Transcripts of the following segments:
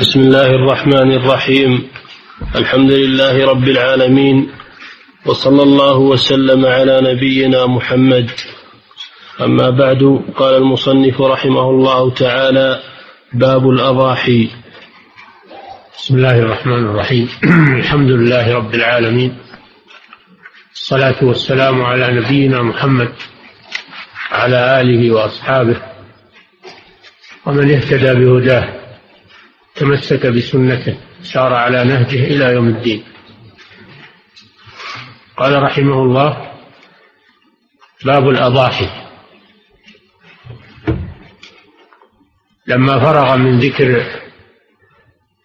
بسم الله الرحمن الرحيم. الحمد لله رب العالمين. وصلى الله وسلم على نبينا محمد. أما بعد قال المصنف رحمه الله تعالى باب الأضاحي. بسم الله الرحمن الرحيم. الحمد لله رب العالمين. الصلاة والسلام على نبينا محمد وعلى آله وأصحابه ومن اهتدى بهداه تمسك بسنته سار على نهجه إلى يوم الدين. قال رحمه الله باب الأضاحي. لما فرغ من ذكر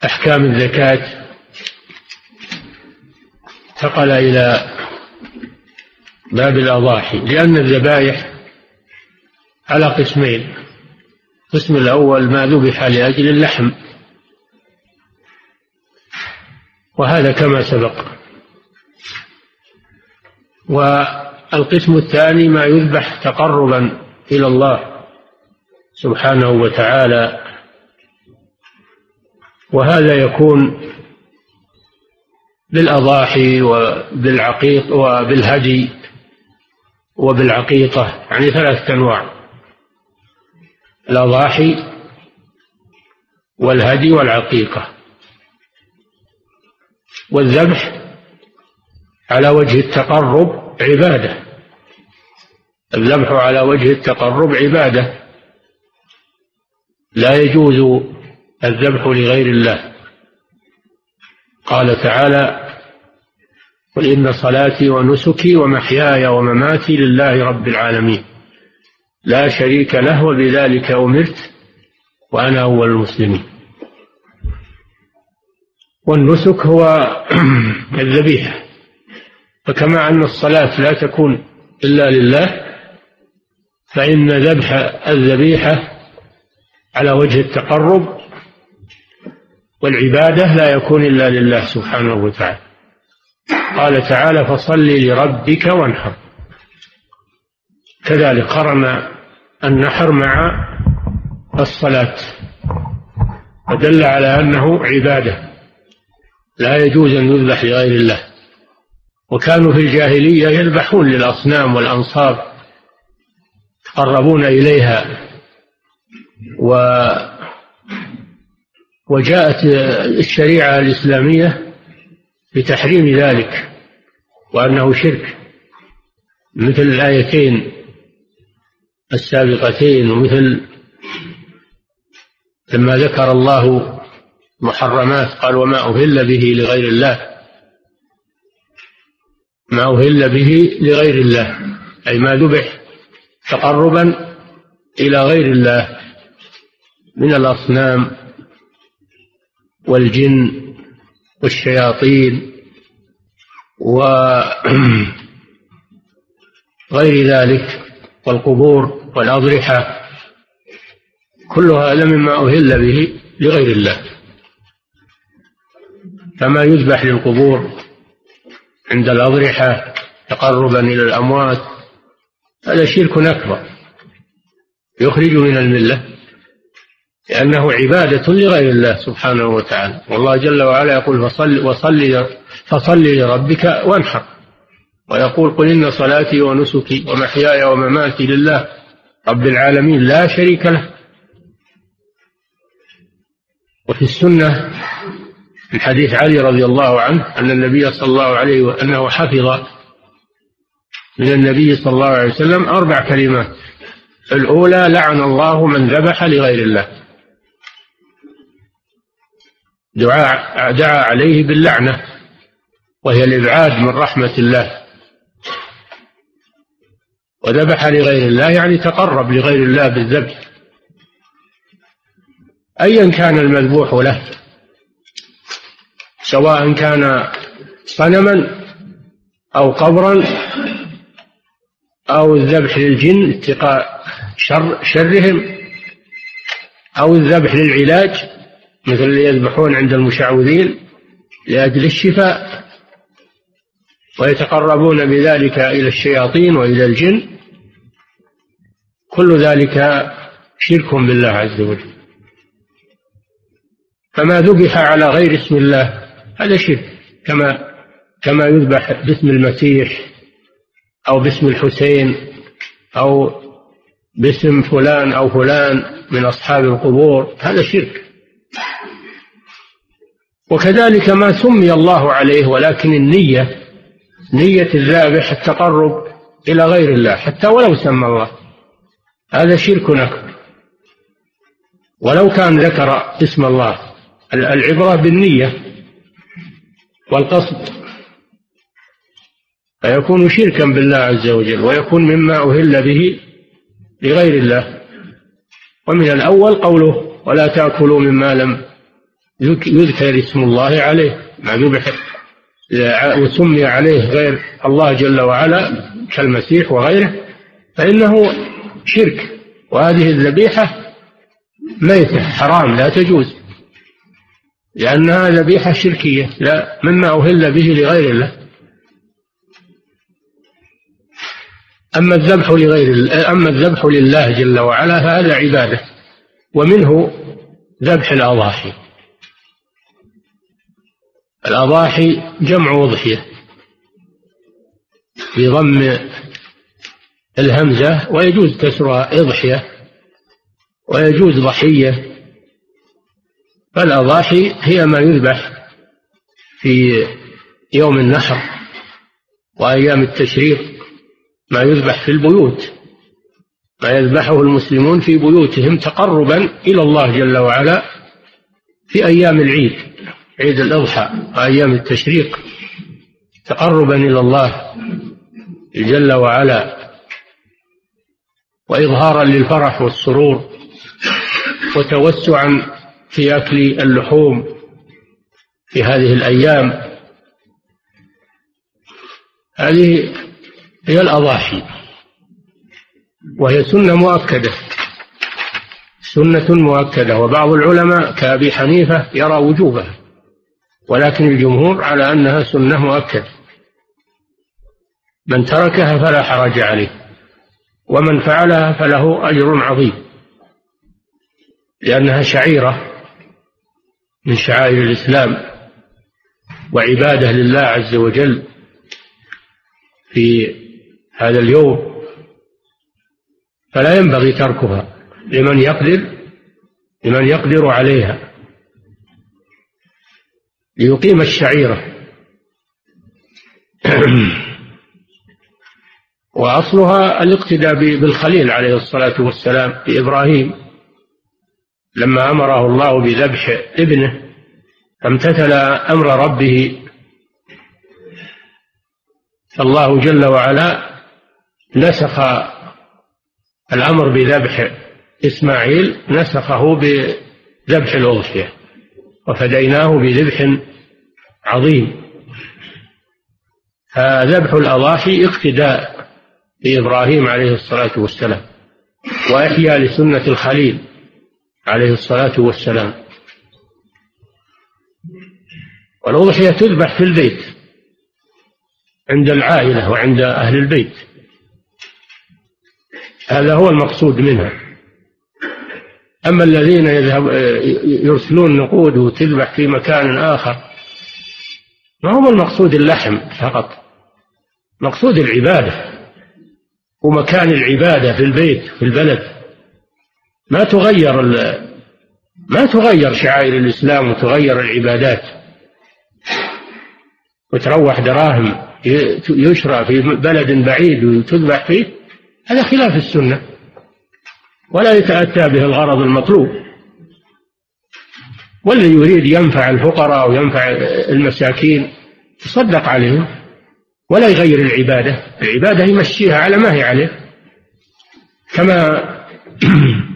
أحكام الزكاة انتقل إلى باب الأضاحي لأن الذبائح على قسمين. القسم الأول ما ذبح لأجل اللحم. وهذا كما سبق. والقسم الثاني ما يذبح تقربا إلى الله سبحانه وتعالى. وهذا يكون بالأضاحي وبالعقيق وبالهدي وبالعقيقة يعني ثلاثة أنواع. الأضاحي والهدي والعقيقة. والذبح على وجه التقرب عبادة. الذبح على وجه التقرب عبادة. لا يجوز الذبح لغير الله. قال تعالى قل إن صلاتي ونسكي ومحياي ومماتي لله رب العالمين. لا شريك له وبذلك أمرت وأنا أول المسلمين. والنسك هو الذبيحة. فكما أن الصلاة لا تكون إلا لله فإن ذبح الذبيحة على وجه التقرب والعبادة لا يكون إلا لله سبحانه وتعالى. قال تعالى فصل لربك وانحر. كذلك قرن النحر مع الصلاة ودل على أنه عبادة. لا يجوز أن يذبح لغير الله. وكانوا في الجاهلية يذبحون للأصنام والأنصاب يتقربون إليها. و وجاءت الشريعة الإسلامية بتحريم ذلك وأنه شرك مثل الآيتين السابقتين ومثل لما ذكر الله محرمات قال وما أهل به لغير الله. ما أهل به لغير الله أي ما ذبح تقربا إلى غير الله من الأصنام والجن والشياطين وغير ذلك والقبور والأضرحة كل هذا مما أهل به لغير الله. كما يذبح للقبور عند الأضرحة تقربا إلى الأموات هذا شرك أكبر يخرج من الملة لأنه عبادة لغير الله سبحانه وتعالى. والله جل وعلا يقول فصل وصل فصل لربك وانحر ويقول قل إن صلاتي ونسكي ومحياي ومماتي لله رب العالمين لا شريك له. وفي السنة من حديث علي رضي الله عنه أن النبي صلى الله عليه أنه حفظ من النبي صلى الله عليه وسلم أربع كلمات. الأولى لعن الله من ذبح لغير الله. دعاء دعا عليه باللعنة وهي الإبعاد من رحمة الله. وذبح لغير الله يعني تقرب لغير الله بالذبح. أيا كان المذبوح له. سواء كان صنما أو قبرا أو الذبح للجن اتقاء شر شرهم أو الذبح للعلاج مثل اللي يذبحون عند المشعوذين لأجل الشفاء ويتقربون بذلك إلى الشياطين وإلى الجن. كل ذلك شرك بالله عز وجل. فما ذبح على غير اسم الله هذا شرك. كما كما يذبح باسم المسيح أو باسم الحسين أو باسم فلان أو فلان من أصحاب القبور هذا شرك. وكذلك ما سمي الله عليه ولكن النية نية الذابح التقرب إلى غير الله حتى ولو سمى الله. هذا شرك أكبر. ولو كان ذكر اسم الله العبرة بالنية والقصد فيكون شركا بالله عز وجل ويكون مما أهل به لغير الله. ومن الأول قوله ولا تأكلوا مما لم يذكر اسم الله عليه ما ذبح وسمي عليه غير الله جل وعلا كالمسيح وغيره فإنه شرك. وهذه الذبيحة ميتة حرام لا تجوز. لأنها ذبيحة شركية لا مما أهل به لغير الله. أما الذبح لغير أما الذبح لله جل وعلا فهذا عبادة. ومنه ذبح الأضاحي. الأضاحي جمع أضحية. بضم الهمزة ويجوز كسرها إضحية ويجوز ضحية. فالأضاحي هي ما يذبح في يوم النحر وأيام التشريق ما يذبح في البيوت ما يذبحه المسلمون في بيوتهم تقربا إلى الله جل وعلا في أيام العيد عيد الأضحى وأيام التشريق تقربا إلى الله جل وعلا وإظهارا للفرح والسرور وتوسعا في أكل اللحوم في هذه الأيام. هذه هي الأضاحي وهي سنة مؤكدة سنة مؤكدة وبعض العلماء كأبي حنيفة يرى وجوبها ولكن الجمهور على أنها سنة مؤكدة. من تركها فلا حرج عليه ومن فعلها فله أجر عظيم لأنها شعيرة من شعائر الإسلام وعبادة لله عز وجل في هذا اليوم فلا ينبغي تركها. لمن يقدر لمن يقدر عليها. ليقيم الشعيرة. وأصلها الاقتداء بالخليل عليه الصلاة والسلام بإبراهيم. لما أمره الله بذبح ابنه فامتثل أمر ربه. الله جل وعلا نسخ الأمر بذبح إسماعيل نسخه بذبح الأضحية وفديناه بذبح عظيم. فذبح الأضاحي اقتداء بإبراهيم عليه الصلاة والسلام وإحياء لسنة الخليل. عليه الصلاة والسلام. والأضحية تذبح في البيت عند العائلة وعند أهل البيت هذا هو المقصود منها. أما الذين يذهب يرسلون نقود وتذبح في مكان آخر ما هو المقصود اللحم فقط مقصود العبادة ومكان العبادة في البيت في البلد. ما تغير ما تغير شعائر الإسلام وتغير العبادات. وتروح دراهم يشرى في بلد بعيد وتذبح فيه هذا خلاف السنة. ولا يتأتى به الغرض المطلوب. والذي يريد ينفع الفقراء وينفع المساكين يصدق عليهم. ولا يغير العبادة. العبادة يمشيها على ما هي عليه. كما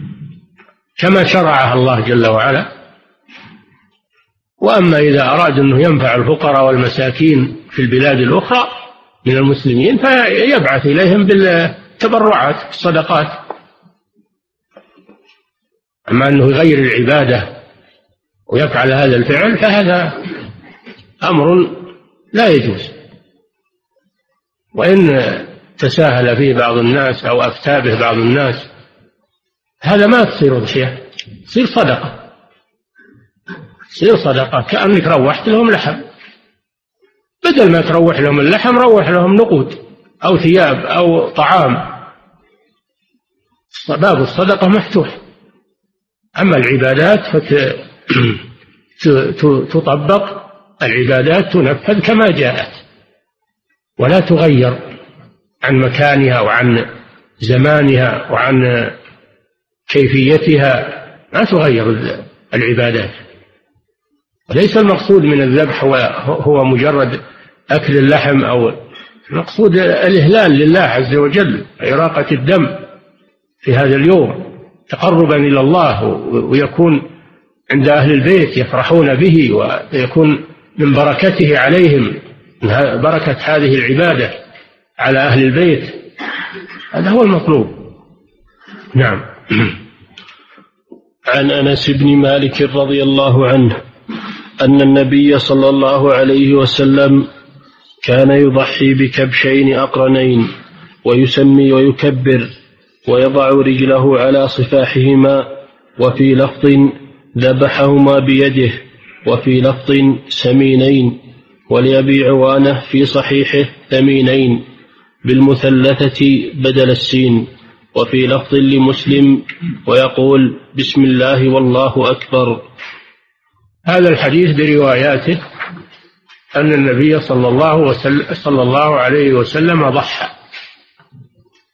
كما شرعها الله جل وعلا. وأما إذا أراد أنه ينفع الفقراء والمساكين في البلاد الأخرى من المسلمين فيبعث إليهم بالتبرعات الصدقات أما أنه يغير العبادة ويفعل هذا الفعل فهذا أمر لا يجوز. وإن تساهل فيه بعض الناس أو أفتى به بعض الناس هذا ما تصير أضحية تصير صدقة. تصير صدقة. كأنك روحت لهم لحم. بدل ما تروح لهم اللحم روح لهم نقود أو ثياب أو طعام. باب الصدقة مفتوح. أما العبادات فتطبق العبادات تنفذ كما جاءت. ولا تغير عن مكانها وعن زمانها وعن كيفيتها ما تغير العبادات. وليس المقصود من الذبح هو مجرد أكل اللحم أو المقصود الإهلال لله عز وجل إراقة الدم في هذا اليوم تقربا إلى الله ويكون عند أهل البيت يفرحون به ويكون من بركته عليهم بركة هذه العبادة على أهل البيت. هذا هو المطلوب. نعم. عن أنس بن مالك رضي الله عنه أن النبي صلى الله عليه وسلم كان يضحي بكبشين أقرنين ويسمي ويكبر ويضع رجله على صفاحهما وفي لفظ ذبحهما بيده وفي لفظ سمينين ولأبي عوانة في صحيحه ثمينين بالمثلثة بدل السين. وفي لفظ لمسلم ويقول بسم الله والله أكبر. هذا الحديث برواياته أن النبي صلى الله, وسلم صلى الله عليه وسلم ضحى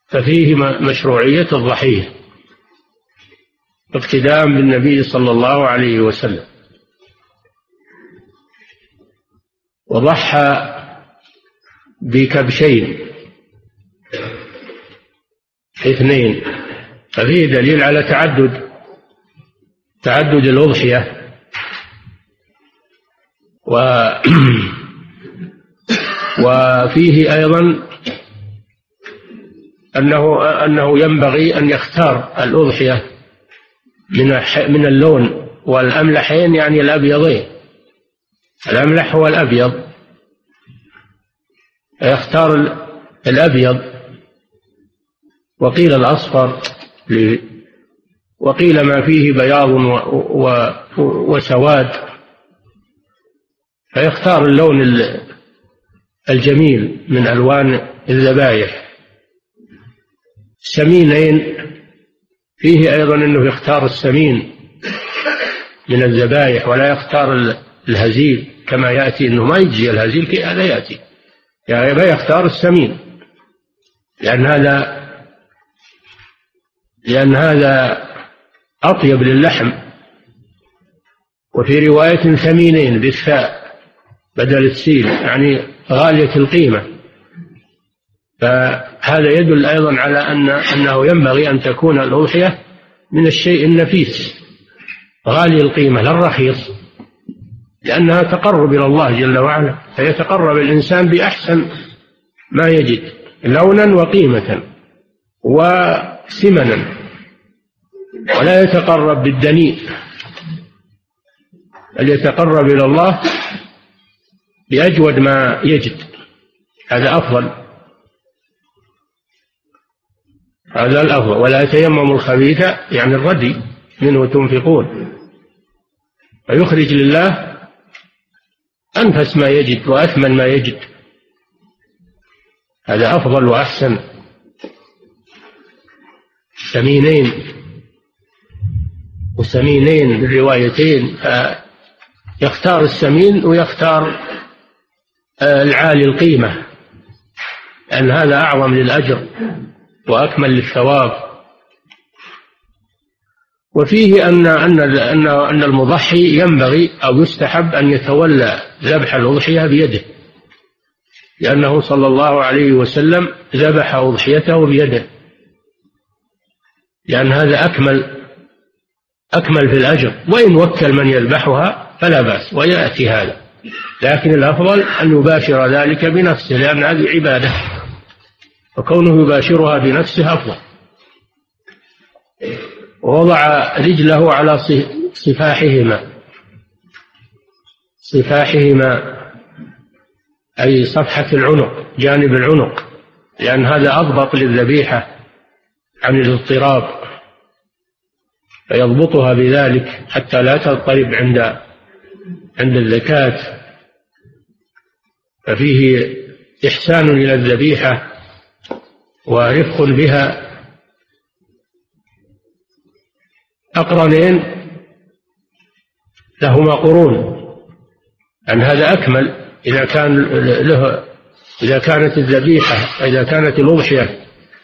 ففيه مشروعية الضحية اقتداء بالنبي صلى الله عليه وسلم. وضحى بكبشين اثنين ففيه دليل على تعدد تعدد الأضحية. و وفيه أيضا أنه أنه ينبغي أن يختار الأضحية من من اللون والأملحين يعني الأبيضين. الأملح هو الأبيض يختار الأبيض. وقيل الأصفر وقيل ما فيه بياض وسواد. فيختار اللون الجميل من ألوان الذبائح سمينين فيه أيضا أنه يختار السمين من الذبائح ولا يختار الهزيل كما يأتي أنه ما يجزي الهزيل هذا يأتي. يعني يختار السمين لأن هذا لأن هذا أطيب للحم. وفي رواية ثمينين بالثاء بدل السين يعني غالية القيمة. فهذا يدل أيضا على أن أنه ينبغي أن تكون الأضحية من الشيء النفيس. غالي القيمة لا الرخيص. لأنها تقرب إلى الله جل وعلا. فيتقرب الإنسان بأحسن ما يجد لونا وقيمة. وسمنا ولا يتقرب بالدنيء بل يتقرب إلى الله بأجود ما يجد هذا أفضل هذا الأفضل ولا يتيمم الخبيث يعني الردي منه تنفقون فيخرج لله أنفس ما يجد وأثمن ما يجد هذا أفضل وأحسن سمينين وسمينين بالروايتين فيختار السمين ويختار العالي القيمة لأن هذا أعظم للأجر وأكمل للثواب. وفيه أن أن أن أن المضحي ينبغي أو يستحب أن يتولى ذبح الأضحية بيده لأنه صلى الله عليه وسلم ذبح أضحيته بيده. لأن هذا أكمل أكمل في الأجر. وإن وكل من يذبحها فلا بأس ويأتي هذا. لكن الأفضل أن يباشر ذلك بنفسه لأن هذه عبادة. وكونه يباشرها بنفسه أفضل. ووضع رجله على صفاحهما. صفاحهما أي صفحة العنق جانب العنق. لأن هذا أضبط للذبيحة. عن الاضطراب فيضبطها بذلك حتى لا تضطرب عند عند الزكاة. ففيه إحسان إلى الذبيحة ورفق بها. أقرنين لهما قرون. أن هذا أكمل إذا كان له إذا كانت الذبيحة إذا كانت الأضحية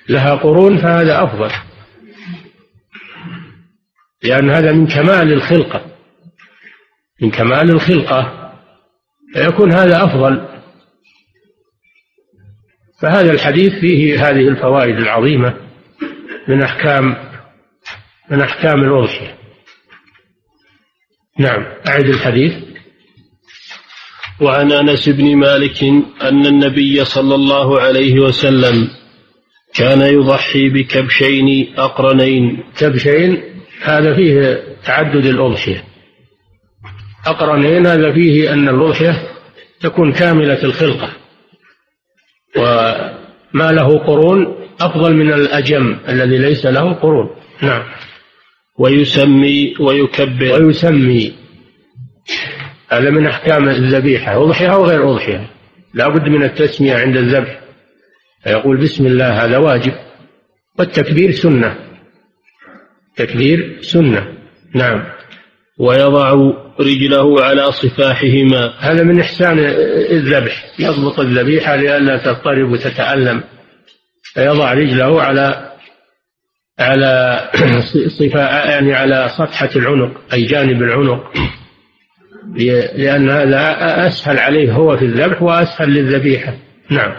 لها قرون فهذا أفضل. لأن هذا من كمال الخلقة. من كمال الخلقة. فيكون هذا أفضل. فهذا الحديث فيه هذه الفوائد العظيمة من أحكام من أحكام الأضحية. نعم أعد الحديث. وعن أنس بن مالك أن النبي صلى الله عليه وسلم كان يضحي بكبشين أقرنين. كبشين هذا فيه تعدد الأضحية. أقرنين هذا فيه أن الأضحية تكون كاملة الخلقة وما له قرون أفضل من الأجم الذي ليس له قرون. نعم. ويسمي ويكبر. ويسمي. هذا من أحكام الذبيحة. أضحية أو غير أضحية؟ لا بد من التسمية عند الذبح. فيقول بسم الله هذا واجب والتكبير سنة. تكبير سنة. نعم. ويضع رجله على صفاحهما. هذا من إحسان الذبح. يضبط الذبيحة لئلا تضطرب وتتألم. فيضع رجله على على صفاء يعني على سطحة العنق أي جانب العنق. لأن هذا أسهل عليه هو في الذبح وأسهل للذبيحة. نعم.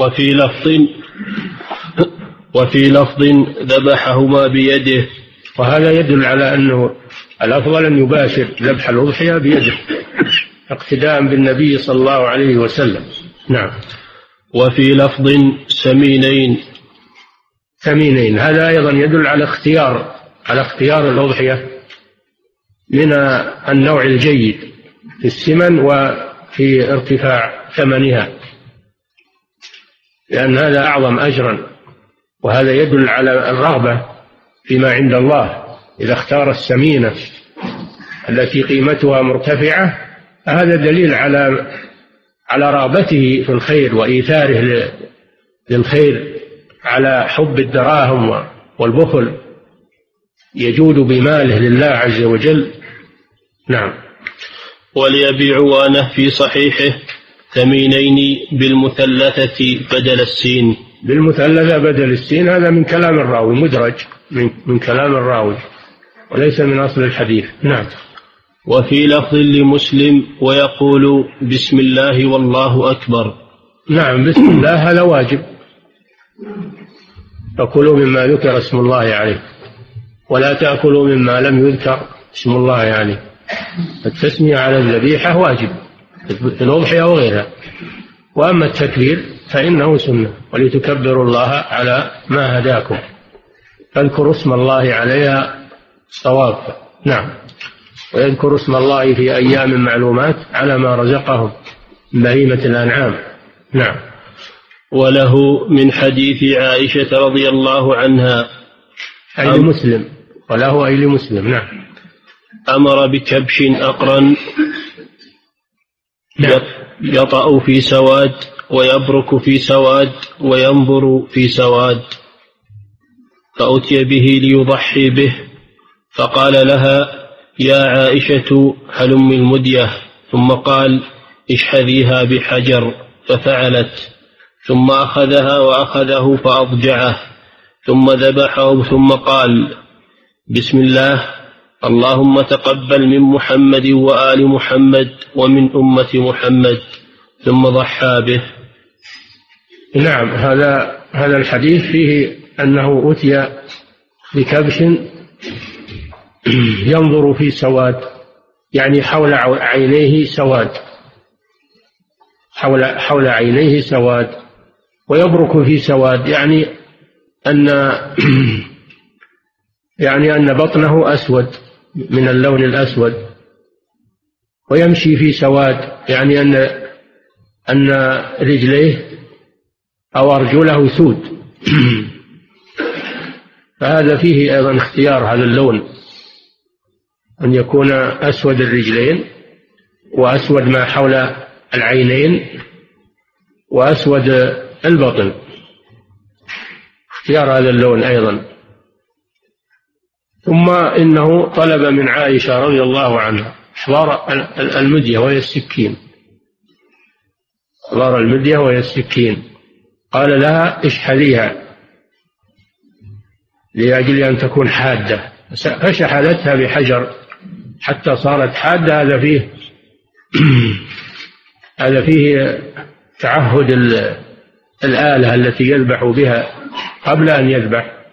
وفي لفظ وفي لفظ ذبحهما بيده. وهذا يدل على أنه الأفضل أن يباشر ذبح الأضحية بيده اقتداء بالنبي صلى الله عليه وسلم. نعم. وفي لفظ سمينين. ثمينين هذا أيضا يدل على اختيار على اختيار الأضحية من النوع الجيد في السمن وفي ارتفاع ثمنها. لأن هذا أعظم أجرا وهذا يدل على الرغبة فيما عند الله. إذا اختار السمينة التي قيمتها مرتفعة هذا دليل على على رغبته في الخير وإيثاره للخير على حب الدراهم والبخل يجود بماله لله عز وجل. نعم. وليبي عوانه في صحيحه. ثمينين بالمثلثة بدل السين. بالمثلثة بدل السين هذا من كلام الراوي مدرج من, من كلام الراوي وليس من أصل الحديث. نعم. وفي لفظ لمسلم ويقول بسم الله والله أكبر. نعم بسم الله هذا واجب. فكلوا مما ذكر اسم الله عليه ولا تأكلوا مما لم يذكر اسم الله عليه. التسمية على الذبيحة واجب. الأضحية وغيرها. وأما التكبير فإنه سنة ولتكبروا الله على ما هداكم. فاذكروا اسم الله عليها صواب. نعم. ويذكر اسم الله في أيام معلومات على ما رزقهم من بهيمة الأنعام. نعم. وله من حديث عائشة رضي الله عنها أي لمسلم. وله أي لمسلم. نعم. أمر بكبش أقرن. يطأ في سواد ويبرك في سواد وينظر في سواد. فأتي به ليضحي به. فقال لها يا عائشة هلم المدية. ثم قال اشحذيها بحجر. ففعلت. ثم أخذها وأخذه فأضجعه. ثم ذبحه ثم قال بسم الله. اللهم تقبل من محمد وآل محمد ومن أمة محمد ثم ضحى به. نعم هذا هذا الحديث فيه أنه أتي بكبش ينظر في سواد يعني حول عينيه سواد حول حول عينيه سواد ويبرك في سواد يعني أن يعني أن بطنه أسود. من اللون الأسود ويمشي في سواد يعني أن أن رجليه أو أرجله سود. فهذا فيه أيضا اختيار هذا اللون أن يكون أسود الرجلين وأسود ما حول العينين وأسود البطن. اختيار هذا اللون أيضا. ثم إنه طلب من عائشة رضي الله عنها إحضار المدية وهي السكين. إحضار المدية وهي السكين. قال لها اشحذيها لأجل أن تكون حادة. فشحذتها بحجر حتى صارت حادة. هذا فيه هذا فيه تعهد الآلة التي يذبح بها قبل أن يذبح.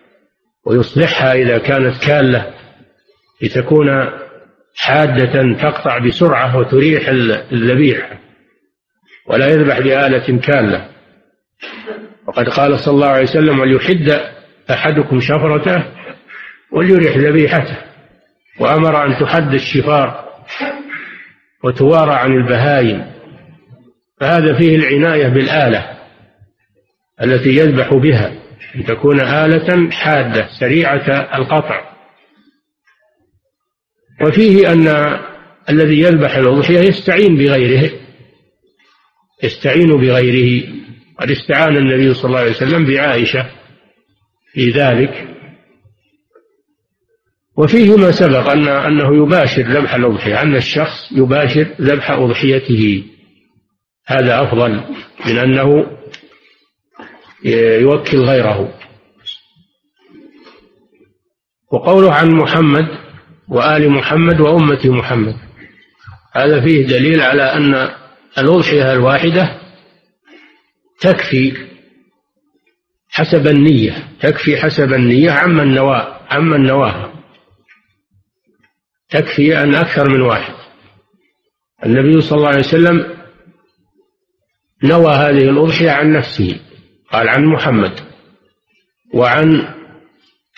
ويصلحها إذا كانت كالة لتكون حادة تقطع بسرعة وتريح الذبيحة ولا يذبح بآلة كالة. وقد قال صلى الله عليه وسلم وليحد أحدكم شفرته وليريح ذبيحته. وأمر أن تحد الشفار وتوارى عن البهايم فهذا فيه العناية بالآلة التي يذبح بها. أن تكون آلة حادة سريعة القطع. وفيه أن الذي يذبح الأضحية يستعين بغيره يستعين بغيره. قد استعان النبي صلى الله عليه وسلم بعائشة في ذلك. وفيه ما سبق أن أنه يباشر ذبح الأضحية أن الشخص يباشر ذبح أضحيته. هذا أفضل من أنه يوكل غيره. وقوله عن محمد وآل محمد وأمة محمد. هذا فيه دليل على أن الأضحية الواحدة تكفي حسب النية تكفي حسب النية عما النواة عما النواة تكفي أن أكثر من واحد. النبي صلى الله عليه وسلم نوى هذه الأضحية عن نفسه. قال عن محمد وعن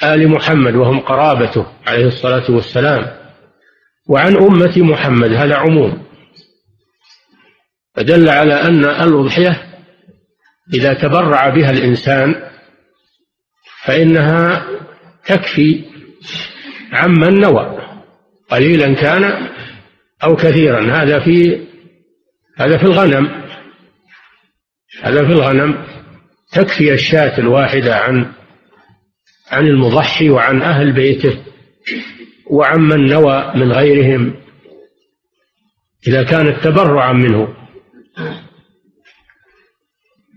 آل محمد وهم قرابته عليه الصلاة والسلام وعن أمة محمد هذا عموم. فدل على أن الأضحية إذا تبرع بها الإنسان فإنها تكفي عمن نوى قليلا كان أو كثيرا. هذا في هذا في الغنم هذا في الغنم. تكفي الشاة الواحدة عن عن المضحي وعن أهل بيته وعمن نوى من غيرهم إذا كانت تبرعا منه.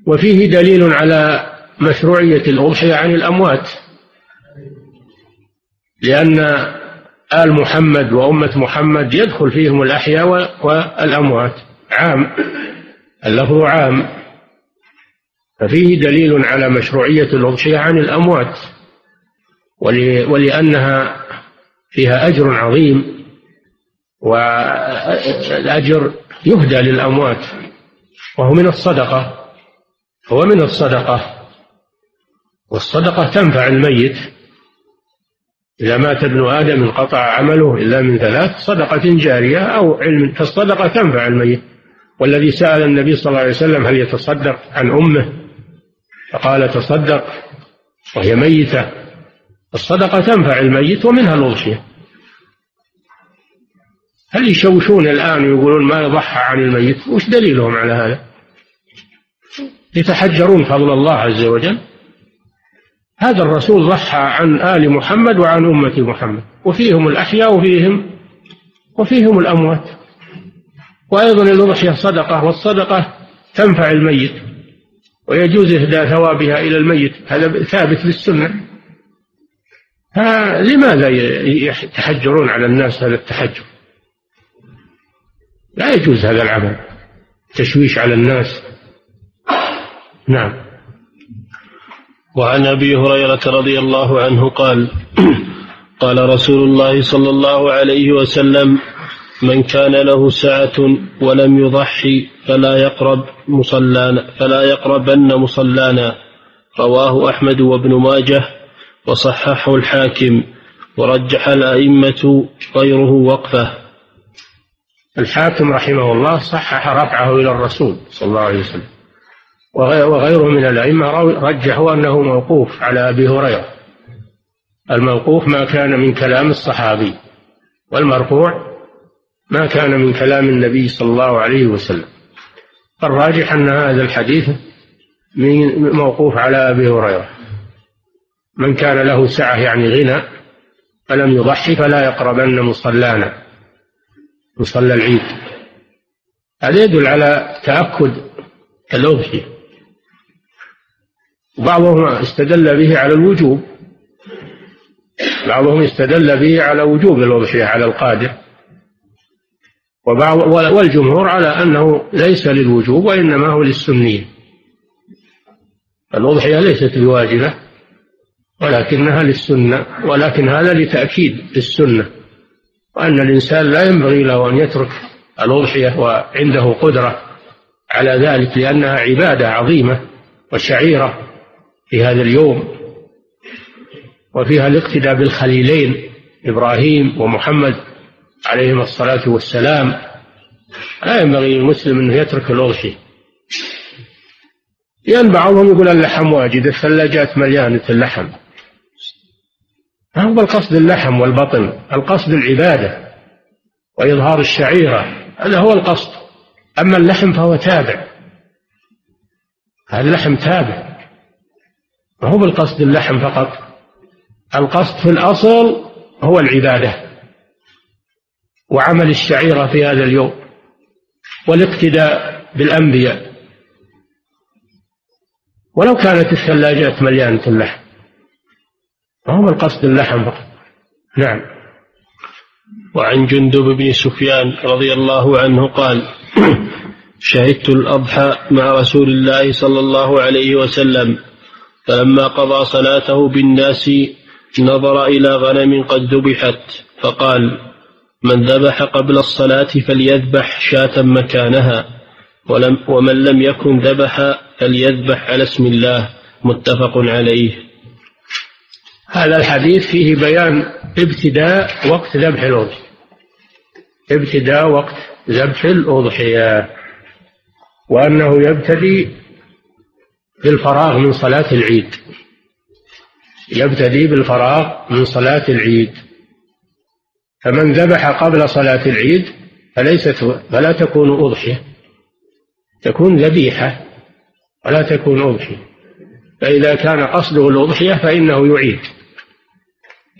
وفيه دليل على مشروعية الأضحية عن الأموات لأن آل محمد وأمة محمد يدخل فيهم الأحياء والأموات. عام اللفظ عام. ففيه دليل على مشروعية الأضحية عن الأموات ولأنها فيها أجر عظيم والأجر يهدى للأموات وهو من الصدقة هو من الصدقة والصدقة تنفع الميت إذا مات ابن آدم انقطع عمله إلا من ثلاث صدقة جارية أو علم فالصدقة تنفع الميت والذي سأل النبي صلى الله عليه وسلم هل يتصدق عن أمه؟ فقال تصدق وهي ميتة. الصدقة تنفع الميت ومنها الأضحية هل يشوشون الآن ويقولون ما يضحى عن الميت؟ وش دليلهم على هذا؟ يتحجرون فضل الله عز وجل. هذا الرسول ضحى عن آل محمد وعن أمة محمد. وفيهم الأحياء وفيهم وفيهم الأموات. وأيضا الأضحية صدقة والصدقة تنفع الميت. ويجوز إهداء ثوابها إلى الميت. هذا ثابت بالسنة. لماذا يتحجرون على الناس هذا التحجر؟ لا يجوز هذا العمل. تشويش على الناس. نعم. وعن أبي هريرة رضي الله عنه قال قال رسول الله صلى الله عليه وسلم من كان له سعة ولم يضحي فلا يقرب مصلانا فلا يقربن مصلانا. رواه أحمد وابن ماجه وصححه الحاكم ورجح الأئمة غيره وقفه. الحاكم رحمه الله صحح رفعه إلى الرسول صلى الله عليه وسلم. وغيره من الأئمة رجحوا أنه موقوف على أبي هريرة. الموقوف ما كان من كلام الصحابي والمرفوع ما كان من كلام النبي صلى الله عليه وسلم. الراجح أن هذا الحديث موقوف على أبي هريرة. من كان له سعة يعني غنى فلم يضحي فلا يقربن مصلانا مصلى العيد. هذا يدل على تأكد الأضحية بعضهم استدل به على الوجوب. بعضهم استدل به على وجوب الأضحية على القادر. وبعض والجمهور على أنه ليس للوجوب وإنما هو للسنية. الأضحية ليست بواجبة ولكنها للسنة ولكن هذا لتأكيد السنة وأن الإنسان لا ينبغي له أن يترك الأضحية وعنده قدرة على ذلك لأنها عبادة عظيمة وشعيرة في هذا اليوم وفيها الاقتداء بالخليلين إبراهيم ومحمد عليهما الصلاة والسلام. لا ينبغي للمسلم أنه يترك الأضحية لأن بعضهم يقول اللحم واجد الثلاجات مليانة اللحم. ما هو القصد اللحم والبطن القصد العبادة وإظهار الشعيرة هذا هو القصد. أما اللحم فهو تابع. اللحم تابع. ما هو بالقصد اللحم فقط. القصد في الأصل هو العبادة. وعمل الشعيرة في هذا اليوم والاقتداء بالأنبياء. ولو كانت الثلاجات مليانة اللحم هو القصد اللحم فقط. نعم. وعن جندب بن سفيان رضي الله عنه قال شهدت الأضحى مع رسول الله صلى الله عليه وسلم فلما قضى صلاته بالناس نظر إلى غنم قد ذبحت فقال من ذبح قبل الصلاة فليذبح شاة مكانها ولم ومن لم يكن ذبح فليذبح على اسم الله متفق عليه. هذا الحديث فيه بيان ابتداء وقت ذبح الأضحية. ابتداء وقت ذبح الأضحية. وأنه يبتدي بالفراغ من صلاة العيد. يبتدي بالفراغ من صلاة العيد. فمن ذبح قبل صلاة العيد فليست فلا تكون أضحية. تكون ذبيحة ولا تكون أضحية. فإذا كان قصده الأضحية فإنه يعيد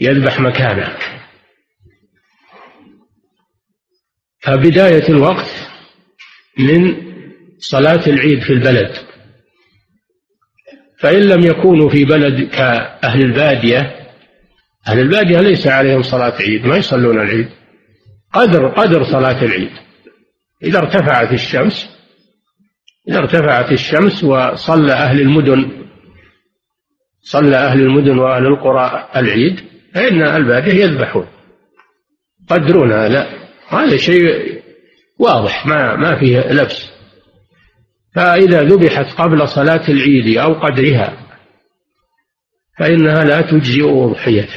يذبح مكانه. فبداية الوقت من صلاة العيد في البلد. فإن لم يكونوا في بلد كأهل البادية أهل البادية ليس عليهم صلاة عيد ما يصلون العيد. قدر قدر صلاة العيد. إذا ارتفعت الشمس إذا ارتفعت الشمس وصلى أهل المدن صلى أهل المدن وأهل القرى العيد فإن البادية يذبحون. قدرون هذا. هذا شيء واضح ما ما فيه لبس. فإذا ذبحت قبل صلاة العيد أو قدرها فإنها لا تجزئ أضحية.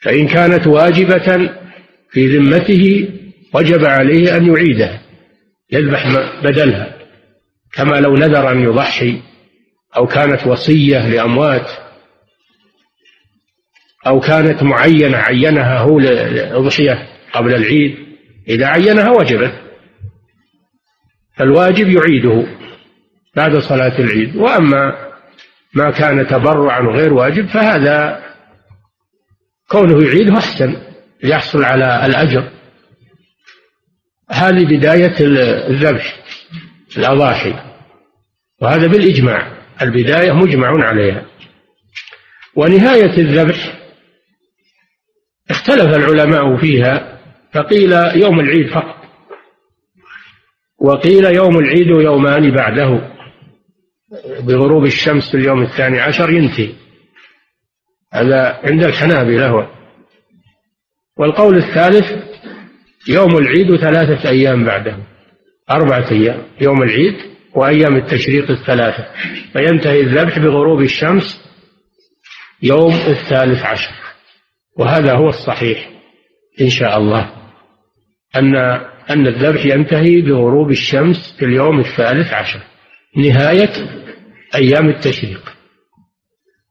فإن كانت واجبة في ذمته وجب عليه أن يعيدها يذبح بدلها كما لو نذر أن يضحي أو كانت وصية لأموات أو كانت معينة عينها هو للأضحية قبل العيد إذا عينها وجبت فالواجب يعيده بعد صلاة العيد. وأما ما كان تبرعا غير واجب فهذا كونه يعيده أحسن يحصل على الأجر. هذه بداية الذبح الأضاحي. وهذا بالإجماع البداية مجمع عليها. ونهاية الذبح اختلف العلماء فيها فقيل يوم العيد فقط. وقيل يوم العيد ويومان بعده. بغروب الشمس في اليوم الثاني عشر ينتهي. هذا عند الحنابلة هو. والقول الثالث يوم العيد وثلاثة أيام بعده. أربعة أيام يوم العيد وأيام التشريق الثلاثة. فينتهي الذبح بغروب الشمس يوم الثالث عشر. وهذا هو الصحيح إن شاء الله. أن أن الذبح ينتهي بغروب الشمس في اليوم الثالث عشر. نهاية أيام التشريق.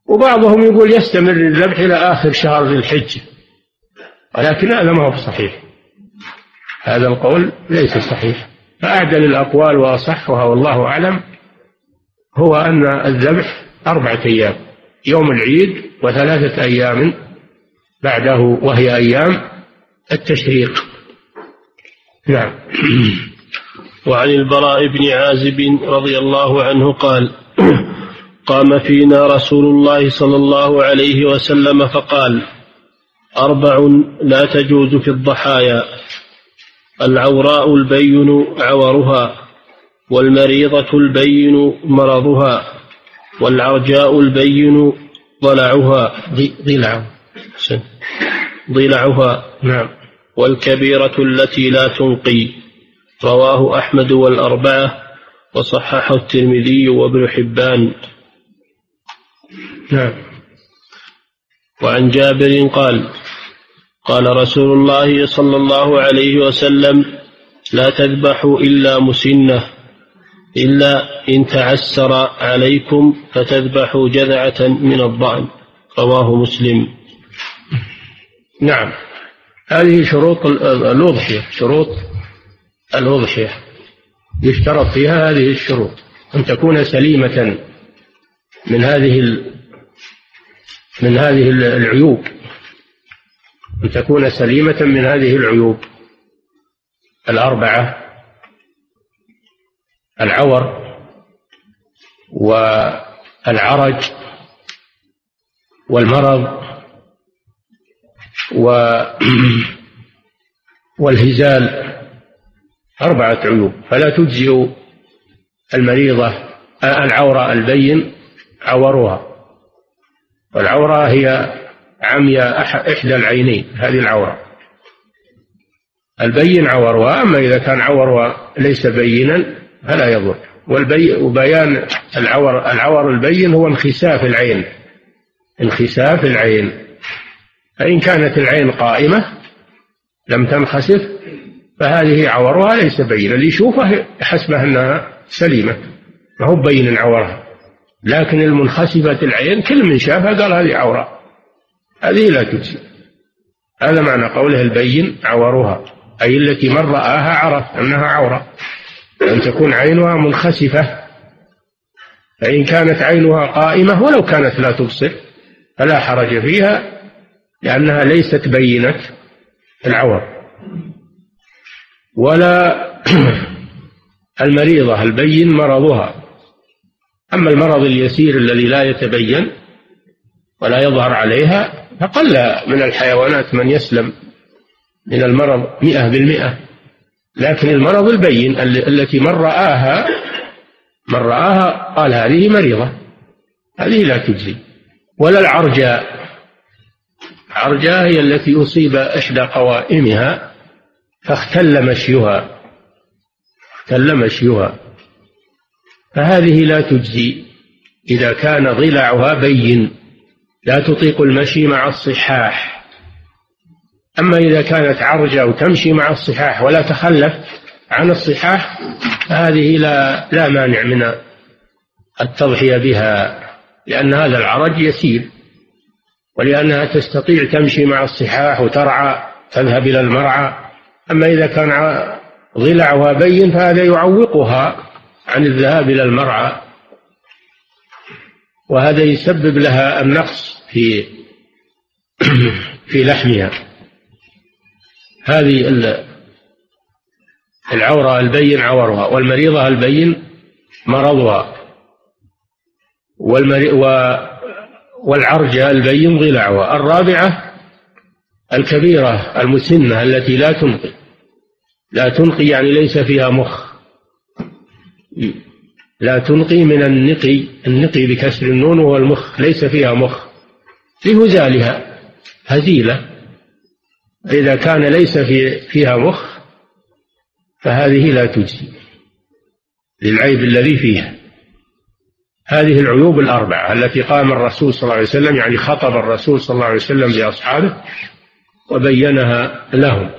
وبعضهم يقول يستمر الذبح إلى آخر شهر ذي الحجة. ولكن هذا ما هو صحيح. هذا القول ليس صحيح. فأعدل الأقوال وأصحها والله أعلم هو أن الذبح أربعة أيام يوم العيد وثلاثة أيام بعده وهي أيام التشريق. نعم. وعن البراء بن عازب رضي الله عنه قال قام فينا رسول الله صلى الله عليه وسلم فقال أربع لا تجوز في الضحايا العوراء البين عورها والمريضة البين مرضها والعرجاء البين ضلعها ضلع ضلعها. نعم. والكبيرة التي لا تنقي. رواه أحمد والأربعة وصححه الترمذي وابن حبان. نعم. وعن جابر قال قال رسول الله صلى الله عليه وسلم لا تذبحوا إلا مسنة إلا إن تعسر عليكم فتذبحوا جذعة من الضأن. رواه مسلم. نعم. هذه شروط الأضحية شروط الأضحية. يشترط فيها هذه الشروط أن تكون سليمة من هذه من هذه العيوب. أن تكون سليمة من هذه العيوب. الأربعة العور والعرج والمرض و والهزال. أربعة عيوب. فلا تجزئ المريضة العورة البين عورها. والعورة هي عمي إحدى العينين هذه العورة. البين عورها أما إذا كان عورها ليس بينا فلا يضر. وبيان العور العور البين هو انخساف العين. انخساف العين. فإن كانت العين قائمة لم تنخسف فهذه عورها ليس بينا. اللي يشوفه حسبه أنها سليمة. ما هو بين عورها لكن المنخسفة العين كل من شافها قال هذه عورة. هذه لا تجزي. هذا معنى قوله البين عورها أي التي من رآها عرف أنها عورة. أن تكون عينها منخسفة. فإن كانت عينها قائمة ولو كانت لا تبصر فلا حرج فيها لأنها ليست بينة العور. ولا المريضة البين مرضها. أما المرض اليسير الذي لا يتبين ولا يظهر عليها فقل من الحيوانات من يسلم من المرض مئة بالمئة. لكن المرض البين التي من رآها من رآها قال هذه مريضة هذه لا تجزي. ولا العرجاء. العرجاء هي التي أصيب إحدى قوائمها فاختل مشيها اختل مشيها. فهذه لا تجزي. إذا كان ضلعها بين لا تطيق المشي مع الصحاح. أما إذا كانت عرجة وتمشي مع الصحاح ولا تخلف عن الصحاح فهذه لا لا مانع من التضحية بها لأن هذا العرج يسير ولأنها تستطيع تمشي مع الصحاح وترعى تذهب إلى المرعى. أما إذا كان ضلعها بين فهذا يعوقها. عن الذهاب إلى المرعى وهذا يسبب لها النقص في في لحمها. هذه العورة البين عورها والمريضة البين مرضها والعرجة البين ضلعها الرابعة الكبيرة المسنة التي لا تنقي. لا تنقي يعني ليس فيها مخ. لا تنقي من النقي النقي بكسر النون وهو المخ ليس فيها مخ. لهزالها هزيلة. إذا كان ليس في فيها مخ فهذه لا تجزي للعيب الذي فيها. هذه العيوب الأربعة التي قام الرسول صلى الله عليه وسلم يعني خطب الرسول صلى الله عليه وسلم بأصحابه وبينها لهم.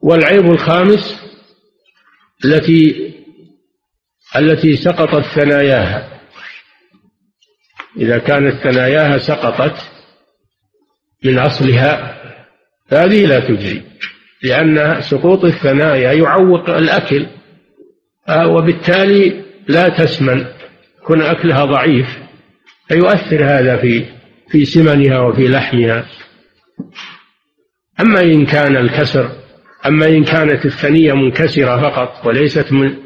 والعيب الخامس التي التي سقطت ثناياها. إذا كانت ثناياها سقطت من أصلها هذه لا تجزي لأن سقوط الثنايا يعوق الأكل وبالتالي لا تسمن يكون أكلها ضعيف فيؤثر هذا في في سمنها وفي لحمها. أما إن كان الكسر أما إن كانت الثنية منكسرة فقط وليست من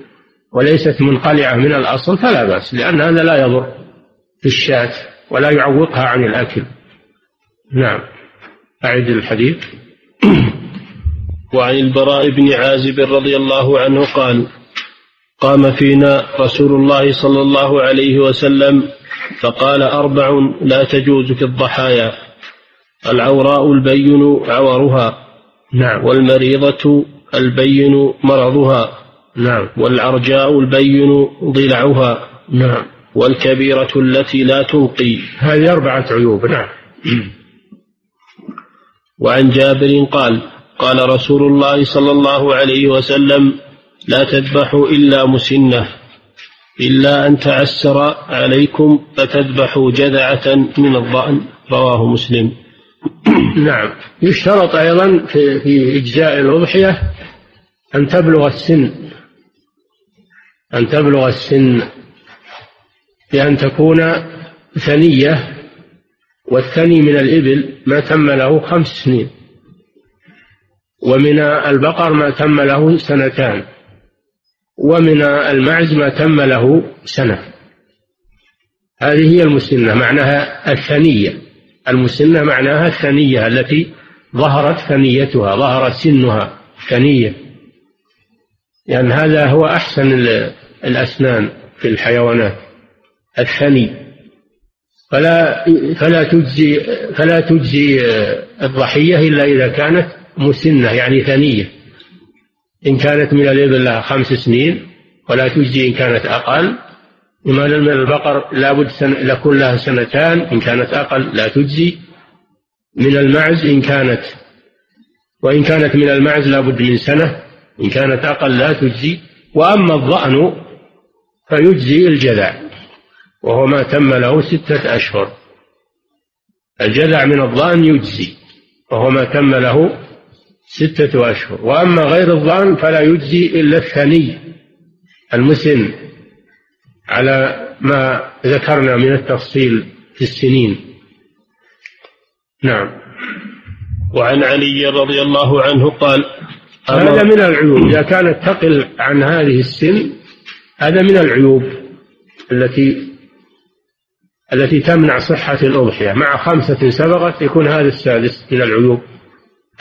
وليست منقلعة من الأصل فلا بأس لأن هذا لا يضر في الشاة ولا يعوقها عن الأكل. نعم. أعد الحديث. وعن البراء بن عازب رضي الله عنه قال قام فينا رسول الله صلى الله عليه وسلم فقال أربع لا تجوز في الضحايا العوراء البين عورها نعم. والمريضة البين مرضها. نعم. والعرجاء البين ضلعها نعم. والكبيرة التي لا تنقي. هذه أربعة عيوب نعم. وعن جابر قال قال رسول الله صلى الله عليه وسلم لا تذبحوا إلا مسنة. إلا أن تعسر عليكم فتذبحوا جذعة من الضأن. رواه مسلم. نعم. يشترط أيضا في, في إجزاء الأضحية أن تبلغ السن. أن تبلغ السن بأن تكون ثنية والثني من الإبل ما تم له خمس سنين ومن البقر ما تم له سنتان ومن المعز ما تم له سنة. هذه هي المسنة معناها الثنية. المسنة معناها الثنية التي ظهرت ثنيتها ظهر سنها ثنية. لأن يعني هذا هو أحسن الأسنان في الحيوانات. الثني فلا فلا تجزي فلا تجزي الضحية إلا إذا كانت مسنة يعني ثنية. إن كانت من الإبل لها خمس سنين ولا تجزي إن كانت أقل. وما من البقر لابد سن... لكن لها سنتان إن كانت أقل لا تجزي. من المعز إن كانت وإن كانت من المعز لابد من سنة. إن كانت أقل لا تجزي وأما الظأن فيجزي الجذع وهو ما تم له ستة أشهر. الجذع من الظأن يجزي وهو ما تم له ستة أشهر. وأما غير الظأن فلا يجزي إلا الثني المسن على ما ذكرنا من التفصيل في السنين. نعم. وعن علي رضي الله عنه قال هذا من العيوب. إذا كانت تقل عن هذه السن هذا من العيوب التي التي تمنع صحة الأضحية. مع خمسة سبقت يكون هذا السادس من العيوب.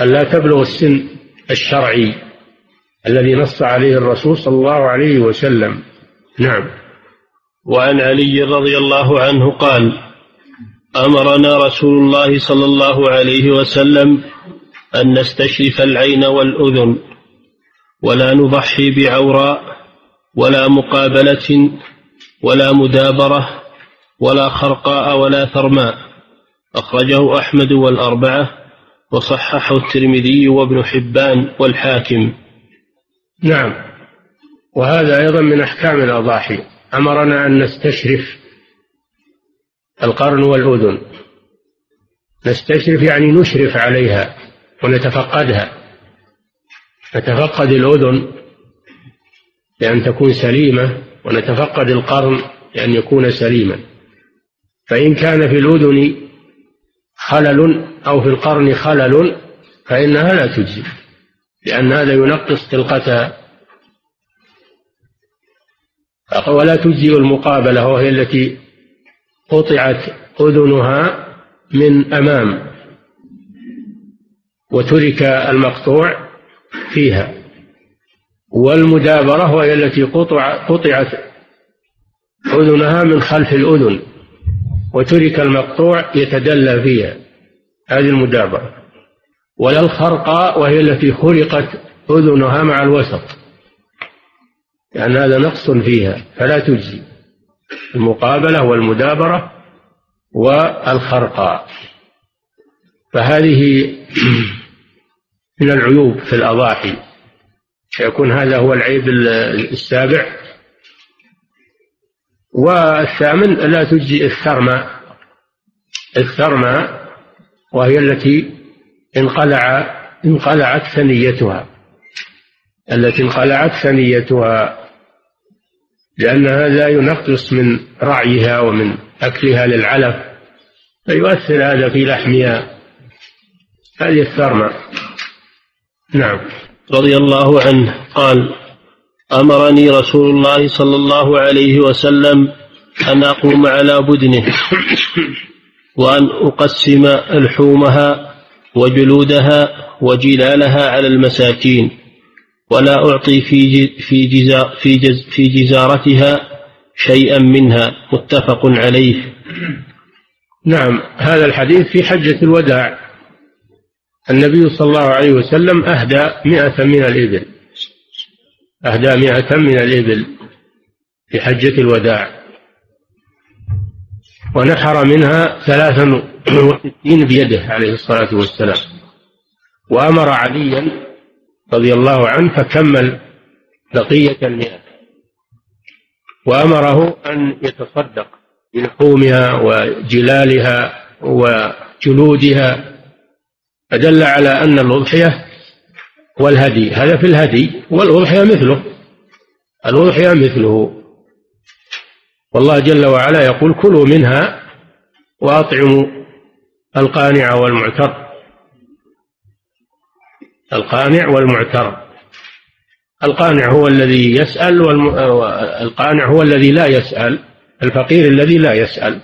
ألا تبلغ السن الشرعي الذي نص عليه الرسول صلى الله عليه وسلم. نعم. وعن علي رضي الله عنه قال أمرنا رسول الله صلى الله عليه وسلم أن نستشرف العين والأذن ولا نضحي بعوراء ولا مقابلة ولا مدابرة ولا خرقاء ولا ثرماء. أخرجه أحمد والأربعة وصححه الترمذي وابن حبان والحاكم. نعم. وهذا أيضا من أحكام الأضاحي. أمرنا أن نستشرف القرن والأذن. نستشرف يعني نشرف عليها. ونتفقدها. نتفقد الأذن لأن تكون سليمة ونتفقد القرن لأن يكون سليما. فإن كان في الأذن خلل أو في القرن خلل فإنها لا تجزي لأن هذا ينقص خلقتها ولا تجزي المقابلة وهي التي قطعت أذنها من أمام. وترك المقطوع فيها. والمدابرة وهي التي قطع قطعت أذنها من خلف الأذن وترك المقطوع يتدلى فيها. هذه المدابرة. ولا الخرقاء وهي التي خرقت أذنها مع الوسط. لأن هذا نقص فيها فلا تجزي. المقابلة والمدابرة والخرقاء فهذه من العيوب. في الأضاحي. يكون هذا هو العيب السابع. والثامن لا تجزي الثرمى الثرمى وهي التي انقلع انقلعت ثنيتها. التي انقلعت ثنيتها. لأنها لا ينقص من رعيها ومن أكلها للعلف فيؤثر هذا في لحمها. هذه الثرمة نعم. رضي الله عنه قال أمرني رسول الله صلى الله عليه وسلم أن أقوم على بدنه وأن أقسم لحومها وجلودها وجلالها على المساكين ولا أعطي في في في جز في جزارتها شيئا منها. متفق عليه. نعم. هذا الحديث في حجة الوداع. النبي صلى الله عليه وسلم أهدى مئة من الإبل. أهدى مئة من الإبل في حجة الوداع. ونحر منها ثلاثا وستين بيده عليه الصلاة والسلام. وأمر عليا رضي الله عنه فكمل بقية المئة. وأمره أن يتصدق بلحومها وجلالها وجلودها فدل على أن الأضحية والهدي هذا في الهدي والأضحية مثله. الأضحية مثله. والله جل وعلا يقول كلوا منها وأطعموا القانع والمعتر. القانع والمعتر. القانع هو الذي يسأل والقانع هو الذي لا يسأل الفقير الذي لا يسأل.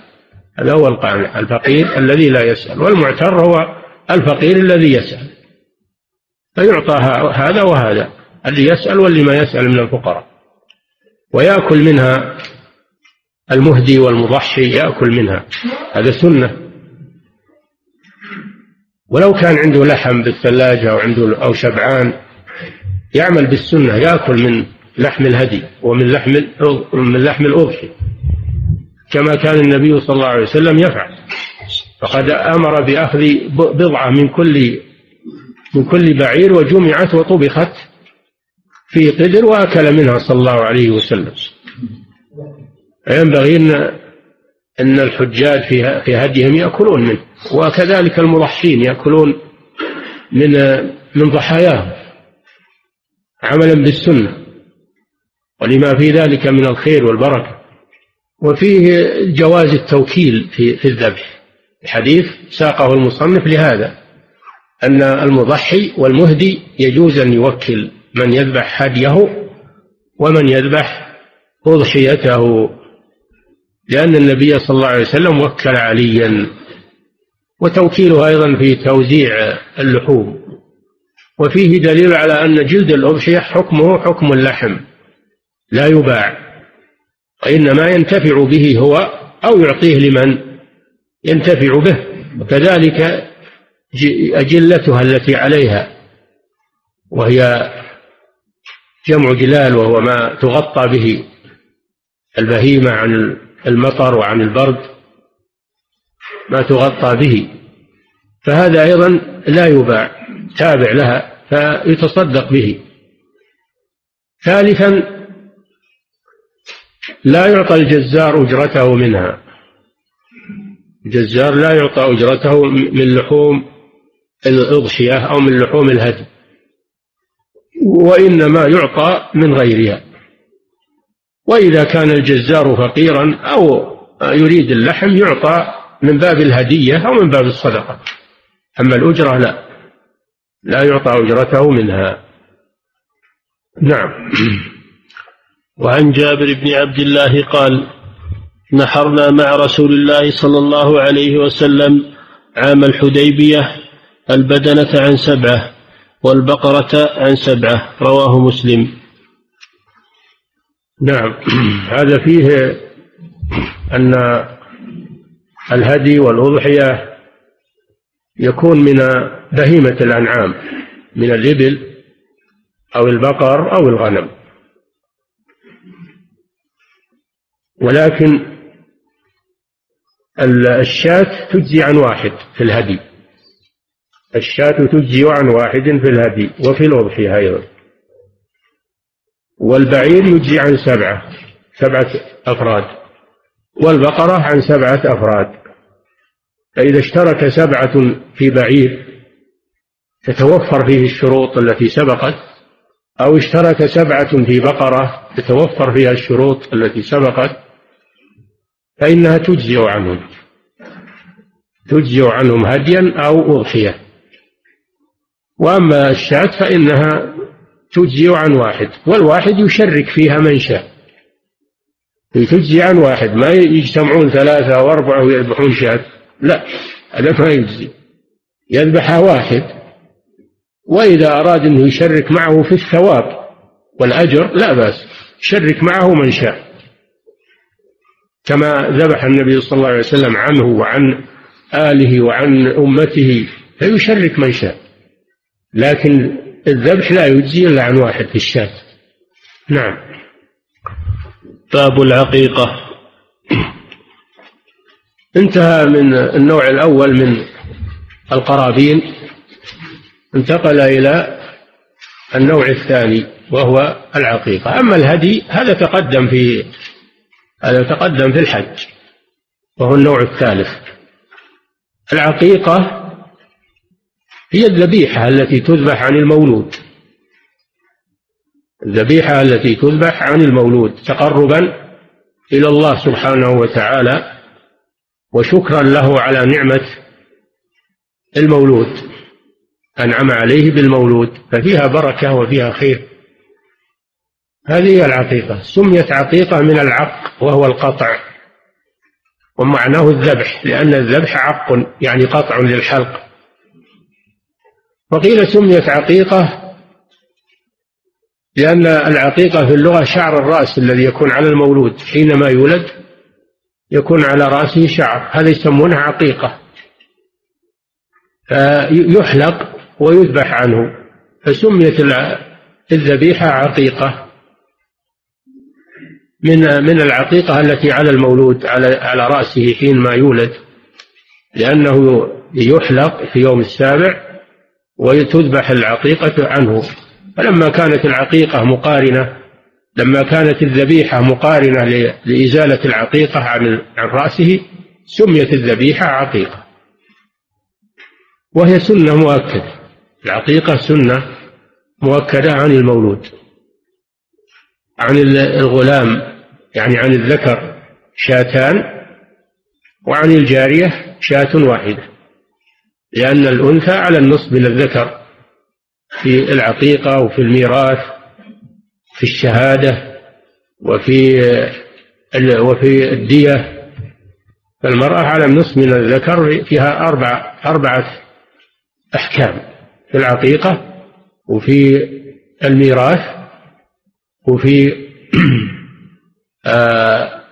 هذا هو القانع الفقير الذي لا يسأل. والمعتر هو الفقير الذي يسأل. فيعطى هذا وهذا اللي يسأل واللي ما يسأل من الفقراء. ويأكل منها المهدي والمضحي يأكل منها. هذا سنة. ولو كان عنده لحم بالثلاجة أو عنده أو شبعان يعمل بالسنة يأكل من لحم الهدي ومن لحم من لحم الأضحي. كما كان النبي صلى الله عليه وسلم يفعل. فقد أمر بأخذ بضعة من كل من كل بعير وجمعت وطبخت في قدر وأكل منها صلى الله عليه وسلم. ينبغي أن أن الحجاج في في هديهم يأكلون منه وكذلك المضحين يأكلون من من ضحاياهم عملا بالسنة. ولما في ذلك من الخير والبركة. وفيه جواز التوكيل في في الذبح. الحديث ساقه المصنف لهذا أن المضحي والمهدي يجوز أن يوكل من يذبح هديه ومن يذبح أضحيته لأن النبي صلى الله عليه وسلم وكل عليا وتوكيله أيضا في توزيع اللحوم. وفيه دليل على أن جلد الأضحية حكمه حكم اللحم لا يباع وإنما ينتفع به هو أو يعطيه لمن؟ ينتفع به وكذلك أجلتها التي عليها وهي جمع جلال وهو ما تغطى به البهيمة عن المطر وعن البرد ما تغطى به. فهذا أيضا لا يباع تابع لها فيتصدق به. ثالثا لا يعطى الجزار أجرته منها. الجزار لا يعطى أجرته من لحوم الأضحية أو من لحوم الهدي وإنما يعطى من غيرها. وإذا كان الجزار فقيرا أو يريد اللحم يعطى من باب الهدية أو من باب الصدقة. أما الأجرة لا لا يعطى أجرته منها. نعم. وعن جابر بن عبد الله قال نحرنا مع رسول الله صلى الله عليه وسلم عام الحديبية البدنة عن سبعة والبقرة عن سبعة. رواه مسلم. نعم. هذا فيه أن الهدي والأضحية يكون من بهيمة الأنعام من الإبل أو البقر أو الغنم. ولكن الشاة تجزي عن واحد في الهدي. الشاة تجزي عن واحد في الهدي وفي الأضحية أيضا. والبعير يجزي عن سبعة سبعة أفراد. والبقرة عن سبعة أفراد. فإذا اشترك سبعة في بعير تتوفر فيه الشروط التي سبقت أو اشترك سبعة في بقرة تتوفر فيها الشروط التي سبقت فإنها تجزئ عنهم. تجزئ عنهم هديا أو أضحية. وأما الشاة فإنها تجزئ عن واحد والواحد يشرك فيها من شاء. تجزي عن واحد ما يجتمعون ثلاثة أو أربعة ويذبحون شاة لا هذا ما يجزي يذبحها واحد وإذا أراد أنه يشرك معه في الثواب والأجر لا بأس يشرك معه من شاء. كما ذبح النبي صلى الله عليه وسلم عنه وعن آله وعن أمته فيشرك من شاء. لكن الذبح لا يجزي إلا عن واحد في الشاة. نعم. باب العقيقة. انتهى من النوع الأول من القرابين. انتقل إلى النوع الثاني وهو العقيقة. أما الهدي هذا تقدم في هذا تقدم في الحج وهو النوع الثالث. العقيقة هي الذبيحة التي تذبح عن المولود. الذبيحة التي تذبح عن المولود تقربا إلى الله سبحانه وتعالى وشكرا له على نعمة المولود. أنعم عليه بالمولود ففيها بركة وفيها خير. هذه هي العقيقة. سميت عقيقة من العق وهو القطع ومعناه الذبح لأن الذبح عق يعني قطع للحلق. وقيل سميت عقيقة لأن العقيقة في اللغة شعر الرأس الذي يكون على المولود. حينما يولد يكون على رأسه شعر. هذا يسمونه عقيقة. فيحلق ويذبح عنه. فسميت الذبيحة عقيقة. من من العقيقة التي على المولود على على رأسه حين ما يولد لأنه يحلق في يوم السابع وتذبح العقيقة عنه. فلما كانت العقيقة مقارنة لما كانت الذبيحة مقارنة لإزالة العقيقة عن عن رأسه سميت الذبيحة عقيقة. وهي سنة مؤكدة. العقيقة سنة مؤكدة عن المولود عن الغلام يعني عن الذكر شاتان وعن الجارية شاة واحدة لأن الأنثى على النصف من الذكر في العقيقة وفي الميراث في الشهادة وفي وفي الدية فالمرأة على النصف من الذكر فيها أربع أربعة أحكام في العقيقة وفي الميراث وفي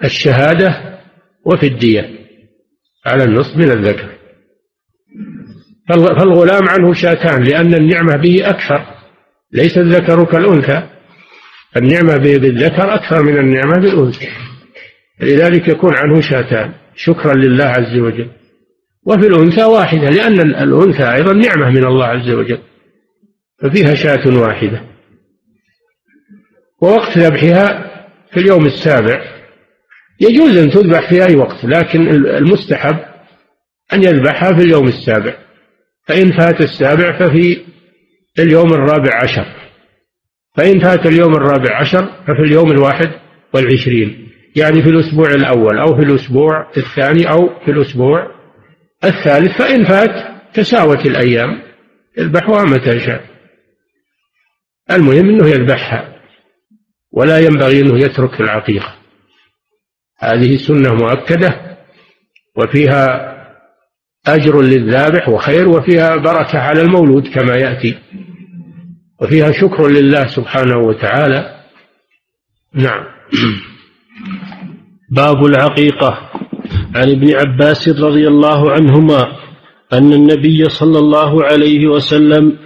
الشهادة وفي الدية على النصف من الذكر. فالغلام عنه شاتان لأن النعمة به أكثر. ليس الذكر كالأنثى النعمة بالذكر أكثر من النعمة بالأنثى. لذلك يكون عنه شاتان شكرا لله عز وجل. وفي الأنثى واحدة لأن الأنثى أيضا نعمة من الله عز وجل. ففيها شاة واحدة. ووقت ذبحها في اليوم السابع يجوز أن تذبح في أي وقت لكن المستحب أن يذبحها في اليوم السابع. فإن فات السابع ففي اليوم الرابع عشر. فإن فات اليوم الرابع عشر ففي اليوم الواحد والعشرين. يعني في الأسبوع الأول أو في الأسبوع الثاني أو في الأسبوع الثالث. فإن فات تساوت الأيام. يذبحها متى شاء. المهم أنه يذبحها. ولا ينبغي أنه يترك العقيقة. هذه سنة مؤكدة وفيها أجر للذابح وخير وفيها بركة على المولود كما يأتي وفيها شكر لله سبحانه وتعالى. نعم. باب العقيقة. عن ابن عباس رضي الله عنهما أن النبي صلى الله عليه وسلم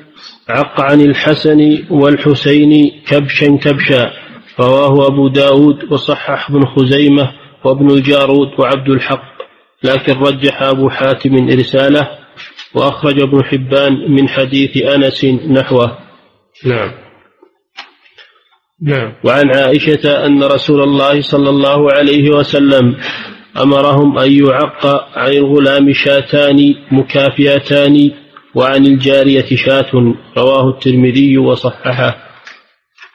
عق عن الحسن والحسين كبشا كبشا. رواه أبو داود وصحح ابن خزيمة وابن الجارود وعبد الحق لكن رجح أبو حاتم إرساله وأخرج ابن حبان من حديث أنس نحوه. نعم. نعم. وعن عائشة أن رسول الله صلى الله عليه وسلم أمرهم أن يعق عن الغلام شاتان مكافئتان وعن الجارية شاة رواه الترمذي وصححه.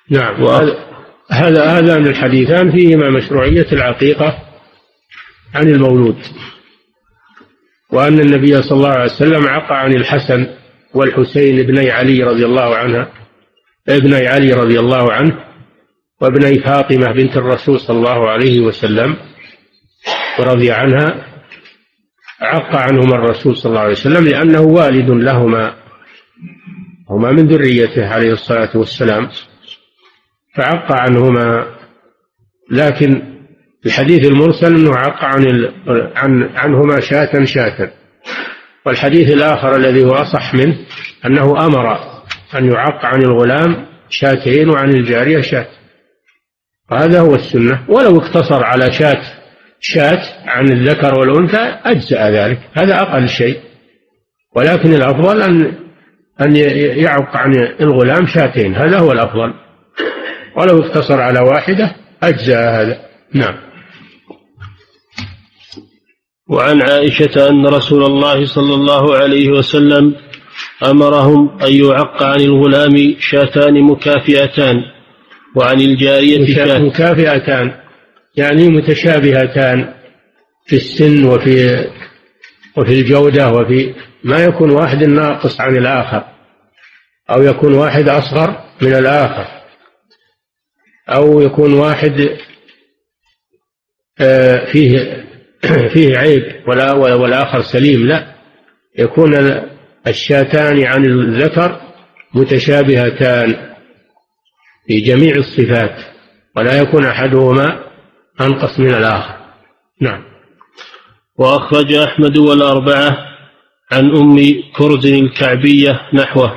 نعم. وهذا هذا هذان الحديثان فيهما مشروعية العقيقة عن المولود وأن النبي صلى الله عليه وسلم عقى عن الحسن والحسين ابني علي رضي الله عنها ابني علي رضي الله عنه وابني فاطمة بنت الرسول صلى الله عليه وسلم ورضي عنها عق عنهما الرسول صلى الله عليه وسلم لأنه والد لهما هما من ذريته عليه الصلاة والسلام. فعق عنهما. لكن الحديث المرسل أنه عق عن عن عنهما شاة شاة والحديث الآخر الذي هو أصح منه أنه أمر أن يعق عن الغلام شاتين وعن الجارية شاة وهذا هو السنة. ولو اقتصر على شاة شاة عن الذكر والأنثى أجزأ ذلك. هذا أقل شيء. ولكن الأفضل أن أن يعق عن الغلام شاتين. هذا هو الأفضل. ولو اقتصر على واحدة أجزأ هذا. نعم. وعن عائشة أن رسول الله صلى الله عليه وسلم أمرهم أن يعق عن الغلام شاتان مكافئتان وعن الجارية شاة مكافئتان يعني متشابهتان في السن وفي وفي الجودة وفي ما يكون واحد ناقص عن الآخر أو يكون واحد أصغر من الآخر. أو يكون واحد آه، فيه فيه عيب والآخر سليم لا. يكون الشاتان عن الذكر متشابهتان في جميع الصفات ولا يكون أحدهما أنقص من الآخر. نعم. وأخرج أحمد والأربعة عن أم كرز الكعبية نحوه.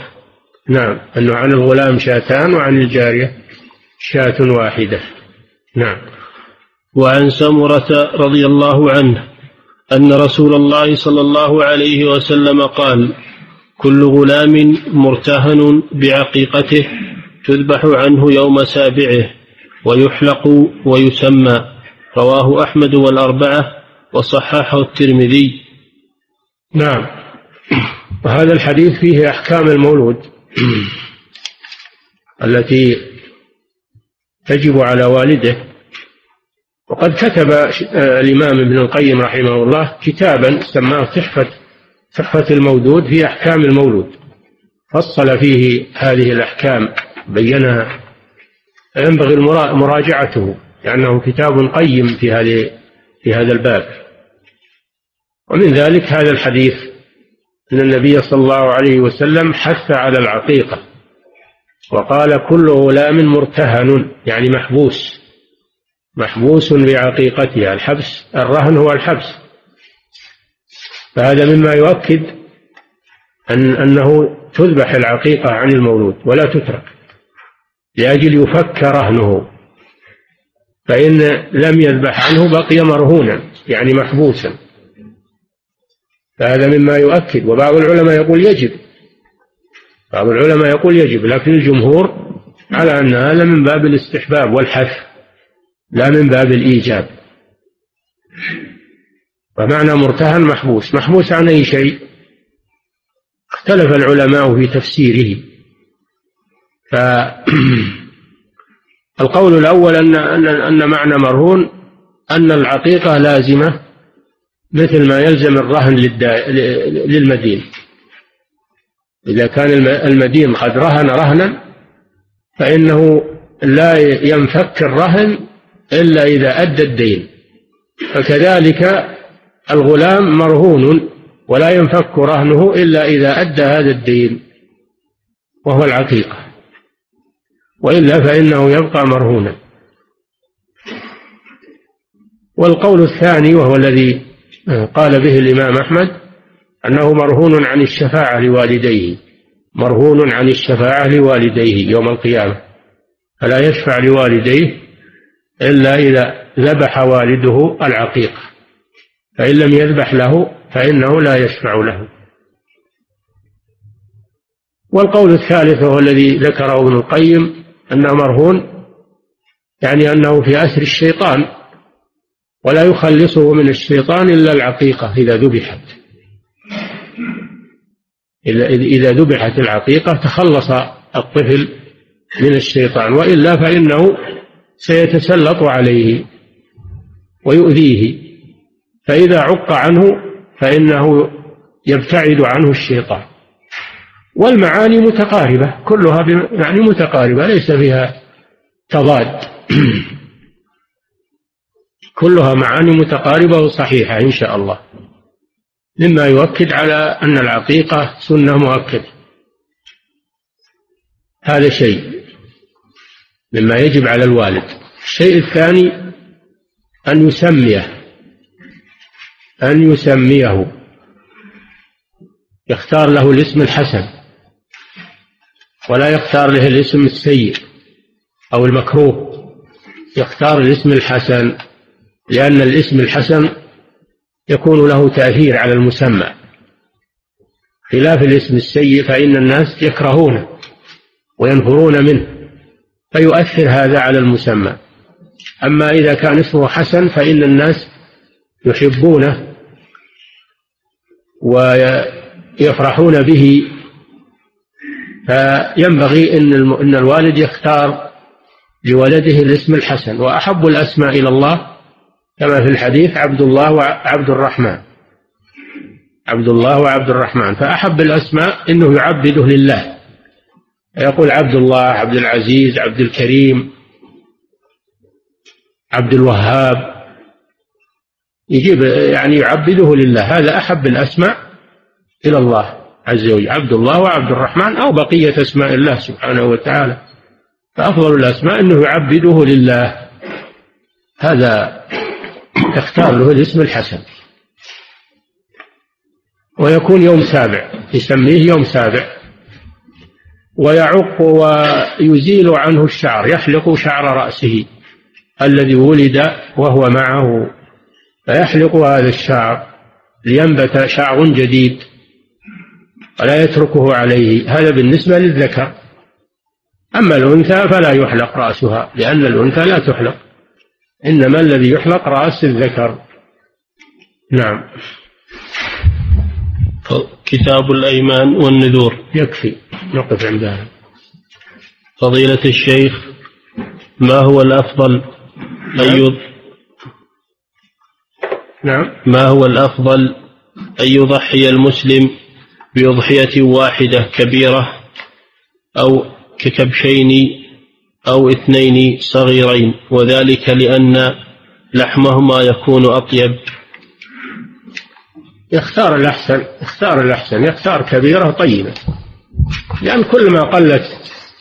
نعم. أنه عن الغلام شاتان وعن الجارية. شاة واحدة. نعم. وعن سمرة رضي الله عنه أن رسول الله صلى الله عليه وسلم قال كل غلام مرتهن بعقيقته تذبح عنه يوم سابعه ويحلق ويسمى. رواه أحمد والأربعة وصححه الترمذي. نعم. وهذا الحديث فيه أحكام المولود التي تجب على والده. وقد كتب الإمام ابن القيم رحمه الله كتابا سماه تحفة تحفة المولود في أحكام المولود. فصل فيه هذه الأحكام بينها. ينبغي مراجعته لأنه كتاب قيم في هذه في هذا الباب. ومن ذلك هذا الحديث أن النبي صلى الله عليه وسلم حث على العقيقة. وقال كل غلام مرتهن يعني محبوس. محبوس بعقيقتها الحبس الرهن هو الحبس. فهذا مما يؤكد أن أنه تذبح العقيقة عن المولود ولا تترك لأجل يفك رهنه. فإن لم يذبح عنه بقي مرهونا يعني محبوسا. فهذا مما يؤكد وبعض العلماء يقول يجب. بعض العلماء يقول يجب لكن الجمهور على أن هذا من باب الاستحباب والحث لا من باب الإيجاب. ومعنى مرتهن محبوس محبوس عن أي شيء؟ اختلف العلماء في تفسيره. فالقول الأول أن أن أن معنى مرهون أن العقيقة لازمة مثل ما يلزم الرهن للمدين. إذا كان المدين قد رهن رهنا فإنه لا ينفك الرهن إلا إذا أدى الدين. فكذلك الغلام مرهون ولا ينفك رهنه إلا إذا أدى هذا الدين وهو العقيقة. وإلا فإنه يبقى مرهونا. والقول الثاني وهو الذي قال به الإمام أحمد أنه مرهون عن الشفاعة لوالديه مرهون عن الشفاعة لوالديه يوم القيامة. فلا يشفع لوالديه إلا إذا ذبح والده العقيقة فإن لم يذبح له فإنه لا يشفع له. والقول الثالث وهو الذي ذكره ابن القيم أنه مرهون يعني أنه في أسر الشيطان ولا يخلصه من الشيطان إلا العقيقة إذا ذبحت. إذا ذبحت العقيقة تخلص الطفل من الشيطان وإلا فإنه سيتسلط عليه ويؤذيه. فإذا عق عنه فإنه يبتعد عنه الشيطان. والمعاني متقاربة كلها يعني متقاربة ليس فيها تضاد. كلها معاني متقاربة وصحيحة إن شاء الله. مما يؤكد على أن العقيقة سنة مؤكدة هذا شيء مما يجب على الوالد. الشيء الثاني أن يسميه أن يسميه. يختار له الاسم الحسن ولا يختار له الاسم السيء أو المكروه. يختار الاسم الحسن لأن الاسم الحسن يكون له تأثير على المسمى. خلاف الاسم السيء فإن الناس يكرهونه وينفرون منه فيؤثر هذا على المسمى. أما إذا كان اسمه حسن فإن الناس يحبونه ويفرحون به فينبغي أن أن الوالد يختار لولده الاسم الحسن. وأحب الأسماء إلى الله كما في الحديث عبد الله وعبد الرحمن. عبد الله وعبد الرحمن. فأحب الأسماء أنه يعبده لله. يقول عبد الله عبد العزيز عبد الكريم عبد الوهاب. يجيب يعني يعبده لله. هذا أحب الأسماء إلى الله عز وجل. عبد الله وعبد الرحمن أو بقية أسماء الله سبحانه وتعالى. فأفضل الأسماء أنه يعبده لله. هذا يختار له الاسم الحسن. ويكون يوم سابع يسميه يوم سابع. ويعق ويزيل عنه الشعر يحلق شعر رأسه الذي ولد وهو معه. فيحلق هذا الشعر لينبت شعر جديد ولا يتركه عليه. هذا بالنسبة للذكر. أما الأنثى فلا يحلق رأسها لأن الأنثى لا تحلق. إنما الذي يحلق رأس الذكر. نعم. كتاب الأيمان والنذور. يكفي. نقف عند هذا فضيلة الشيخ ما هو الأفضل؟ أن نعم. نعم. ما هو الأفضل؟ أن يضحي المسلم بأضحية واحدة كبيرة أو ككبشين أو اثنين صغيرين وذلك لأن لحمهما يكون أطيب. يختار الأحسن يختار الأحسن يختار كبيرة طيبة لأن كل ما قلت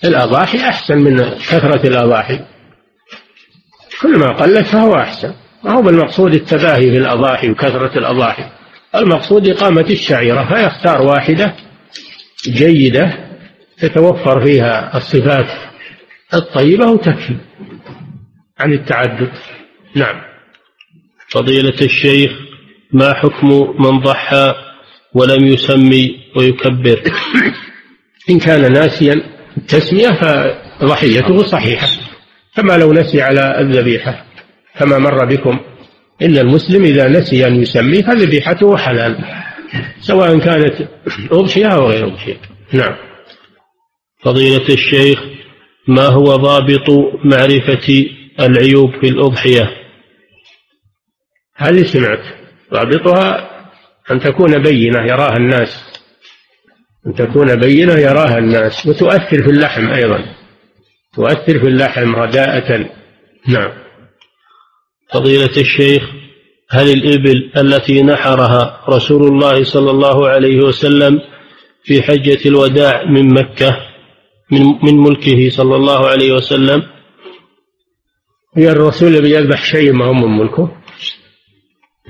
الأضاحي أحسن من كثرة الأضاحي. كل ما قلت فهو أحسن. ما هو بالمقصود التباهي في الأضاحي وكثرة الأضاحي. المقصود إقامة الشعيرة فيختار واحدة جيدة تتوفر فيها الصفات الطيبة وتكفي عن التعدد. نعم. فضيلة الشيخ ما حكم من ضحى ولم يسمي ويكبر؟ إن كان ناسيا التسمية فضحيته صحيحة. كما لو نسي على الذبيحة؟ كما مر بكم؟ إن المسلم إذا نسي أن يسمي فذبيحته حلال سواء كانت أضحية أو غير أضحية نعم. فضيلة الشيخ ما هو ضابط معرفة العيوب في الأضحية؟ هذه سمعت. ضابطها أن تكون بينة يراها الناس. أن تكون بينة يراها الناس. وتؤثر في اللحم أيضا. تؤثر في اللحم رداءة. نعم. فضيلة الشيخ هل الإبل التي نحرها رسول الله صلى الله عليه وسلم في حجة الوداع من مكة؟ من من ملكه صلى الله عليه وسلم. هي الرسول بيذبح شيء ما هو من ملكه؟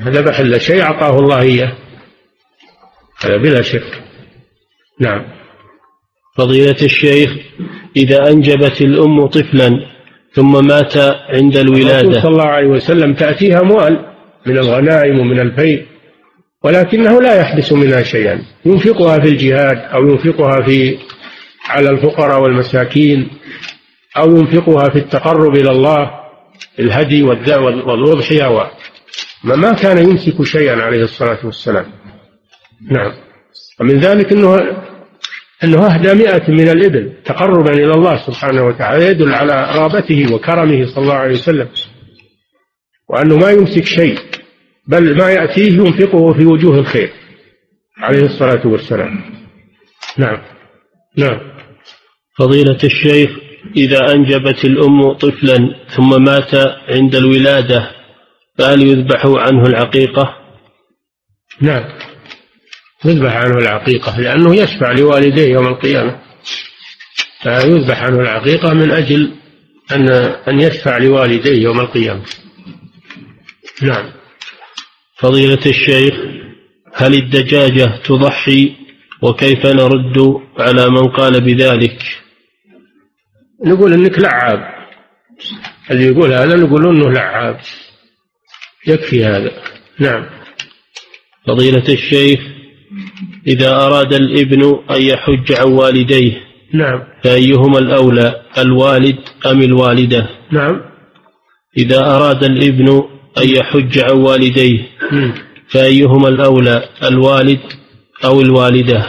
ذبح إلا شيء أعطاه الله إياه. هذا بلا شك. نعم. فضيلة الشيخ إذا أنجبت الأم طفلا ثم مات عند الولادة. صلى الله عليه وسلم تأتيها أموال من الغنائم ومن الفيء ولكنه لا يحبس منها شيئا. ينفقها في الجهاد أو ينفقها في على الفقراء والمساكين أو ينفقها في التقرب إلى الله الهدي والأضحية ما كان يمسك شيئا عليه الصلاة والسلام. نعم. ومن ذلك أنه أنه أهدى مئة من الإبل تقربا إلى الله سبحانه وتعالى يدل على رغبته وكرمه صلى الله عليه وسلم. وأنه ما يمسك شيء بل ما يأتيه ينفقه في وجوه الخير عليه الصلاة والسلام. نعم. نعم. فضيلة الشيخ إذا أنجبت الأم طفلا ثم مات عند الولادة فهل يذبح عنه العقيقة؟ نعم. يذبح عنه العقيقة لأنه يشفع لوالديه يوم القيامة. فيذبح عنه العقيقة من أجل أن أن يشفع لوالديه يوم القيامة. نعم. فضيلة الشيخ هل الدجاجة تضحي وكيف نرد على من قال بذلك؟ نقول إنك لعاب. اللي يقول هذا نقول إنه لعاب. يكفي هذا. نعم. فضيلة الشيخ إذا أراد الإبن أن يحج عن والديه نعم. فأيهما الأولى الوالد أم الوالدة؟ نعم. إذا أراد الإبن أن يحج عن والديه فأيهما الأولى الوالد أو الوالدة؟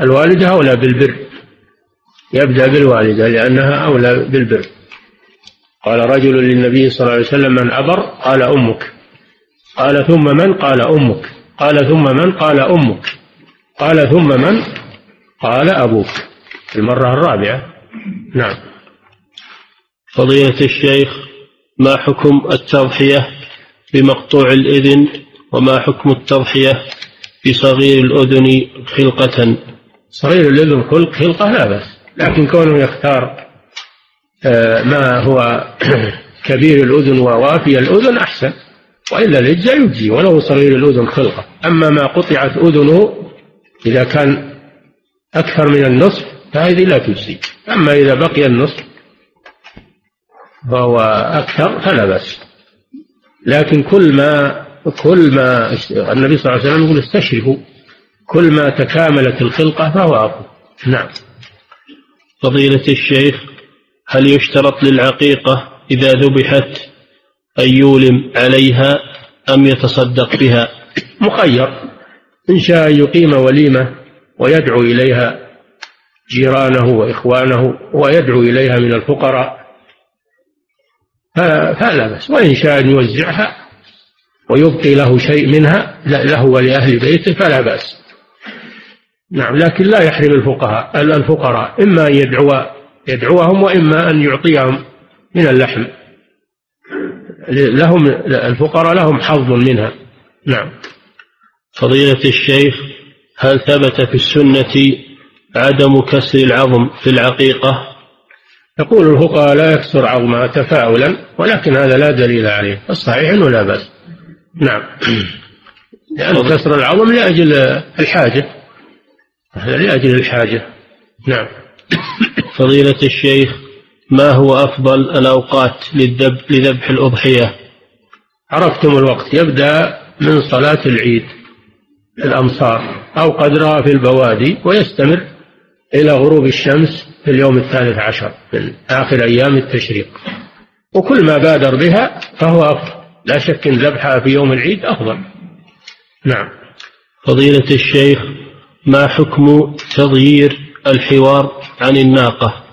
الوالدة أولى بالبر. يبدأ بالوالدة لأنها أولى بالبر. قال رجل للنبي صلى الله عليه وسلم من أبر قال أمك. قال ثم من قال أمك. قال ثم من قال أمك. قال ثم من قال أبوك. المرة الرابعة. نعم. فضيلة الشيخ ما حكم التضحية بمقطوع الإذن وما حكم التضحية بصغير الأذن خلقة؟ صغير الأذن خلق خلقة لا بأس. لكن كونه يختار آه، ما هو كبير الأذن ووافي الأذن أحسن وإلا الإجزاء يجزي ولو صغير الأذن خلقة. أما ما قطعت أذنه إذا كان أكثر من النصف فهذه لا تجزي. أما إذا بقي النصف فهو أكثر فلا بأس. لكن كل ما كل ما النبي صلى الله عليه وسلم يقول استشرفوا كل ما تكاملت الخلقة فهو أفضل نعم. فضيلة الشيخ هل يشترط للعقيقة إذا ذبحت أن يولم عليها أم يتصدق بها؟ مخير. إن شاء يقيم وليمة ويدعو إليها جيرانه وإخوانه ويدعو إليها من الفقراء. فلا بأس. وإن شاء يوزعها ويبقي له شيء منها له ولأهل بيته فلا بأس. نعم لكن لا يحرم الفقهاء الفقراء إما أن يدعو يدعوهم وإما أن يعطيهم من اللحم. لهم الفقراء لهم حظ منها. نعم. فضيلة الشيخ هل ثبت في السنة عدم كسر العظم في العقيقة؟ يقول الفقهاء لا يكسر عظمها تفاؤلا ولكن هذا لا دليل عليه الصحيح إنه لا بأس. نعم. لأن كسر العظم لأجل الحاجة. لأجل الحاجة نعم. فضيلة الشيخ ما هو أفضل الأوقات لذبح الأضحية؟ عرفتم الوقت. يبدأ من صلاة العيد الأمصار أو قدرها في البوادي ويستمر إلى غروب الشمس في اليوم الثالث عشر من آخر أيام التشريق. وكل ما بادر بها فهو أفضل. لا شك أن ذبحها في يوم العيد أفضل. نعم. فضيلة الشيخ ما حكم تغيير الحوار عن الناقة؟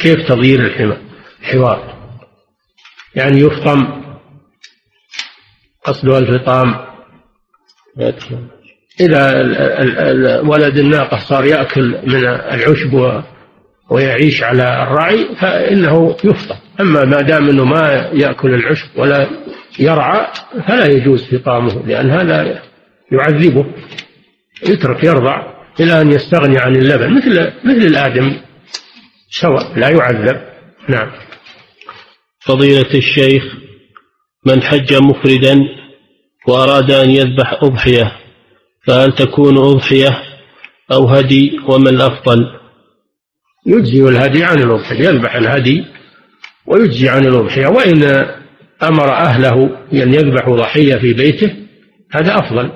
كيف تغيير الحوار؟ يعني يفطم قصدها الفطام. إذا ولد الناقة صار يأكل من العشب ويعيش على الرعي فإنه يفطر أما ما دام أنه ما يأكل العشب ولا يرعى فلا يجوز فطامه لأن هذا يعذبه يترك يرضع إلى أن يستغني عن اللبن مثل مثل الآدم سواء لا يعذب. نعم. فضيلة الشيخ من حج مفردا وأراد أن يذبح أضحية فهل تكون أضحية أو هدي وما الأفضل؟ يجزي الهدي عن الأضحية يذبح الهدي ويجزي عن الأضحية وإن أمر أهله أن يذبحوا ضحية في بيته هذا أفضل.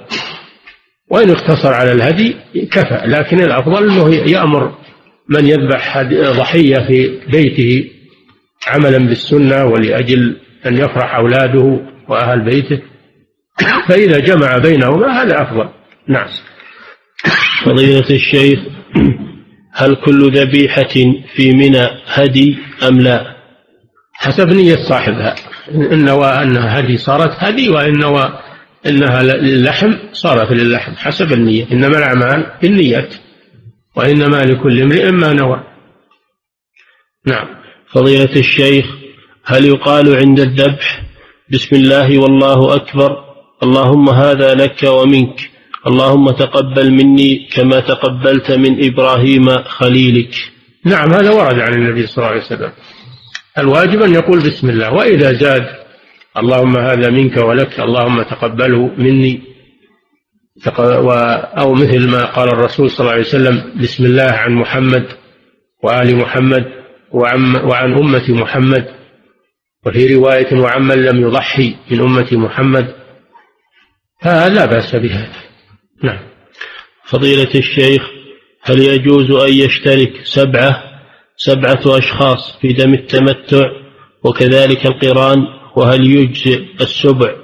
وإن اقتصر على الهدي كفى لكن الأفضل أنه يأمر من يذبح ضحية في بيته عملا بالسنة ولأجل أن يفرح أولاده وأهل بيته. فإذا جمع بينهما هذا أفضل. نعم. فضيلة الشيخ هل كل ذبيحة في منى هدي أم لا؟ حسب نية صاحبها. إن نوى أنها هدي صارت هدي وإن نوى أنها للحم صارت للحم حسب النية. إنما الأعمال بالنيات وإنما لكل امرئ ما نوى. نعم. فضيلة الشيخ هل يقال عند الذبح بسم الله والله أكبر اللهم هذا لك ومنك اللهم تقبل مني كما تقبلت من إبراهيم خليلك؟ نعم هذا ورد عن النبي صلى الله عليه وسلم. الواجب أن يقول بسم الله وإذا زاد اللهم هذا منك ولك اللهم تقبله مني. أو مثل ما قال الرسول صلى الله عليه وسلم بسم الله عن محمد وآل محمد وعن, وعن أمة محمد. وفي رواية وعمن لم يضحي من أمة محمد. فلا بأس بهذا. نعم. فضيلة الشيخ هل يجوز أن يشترك سبعة سبعة أشخاص في دم التمتع وكذلك القران؟ وهل يجزئ السبع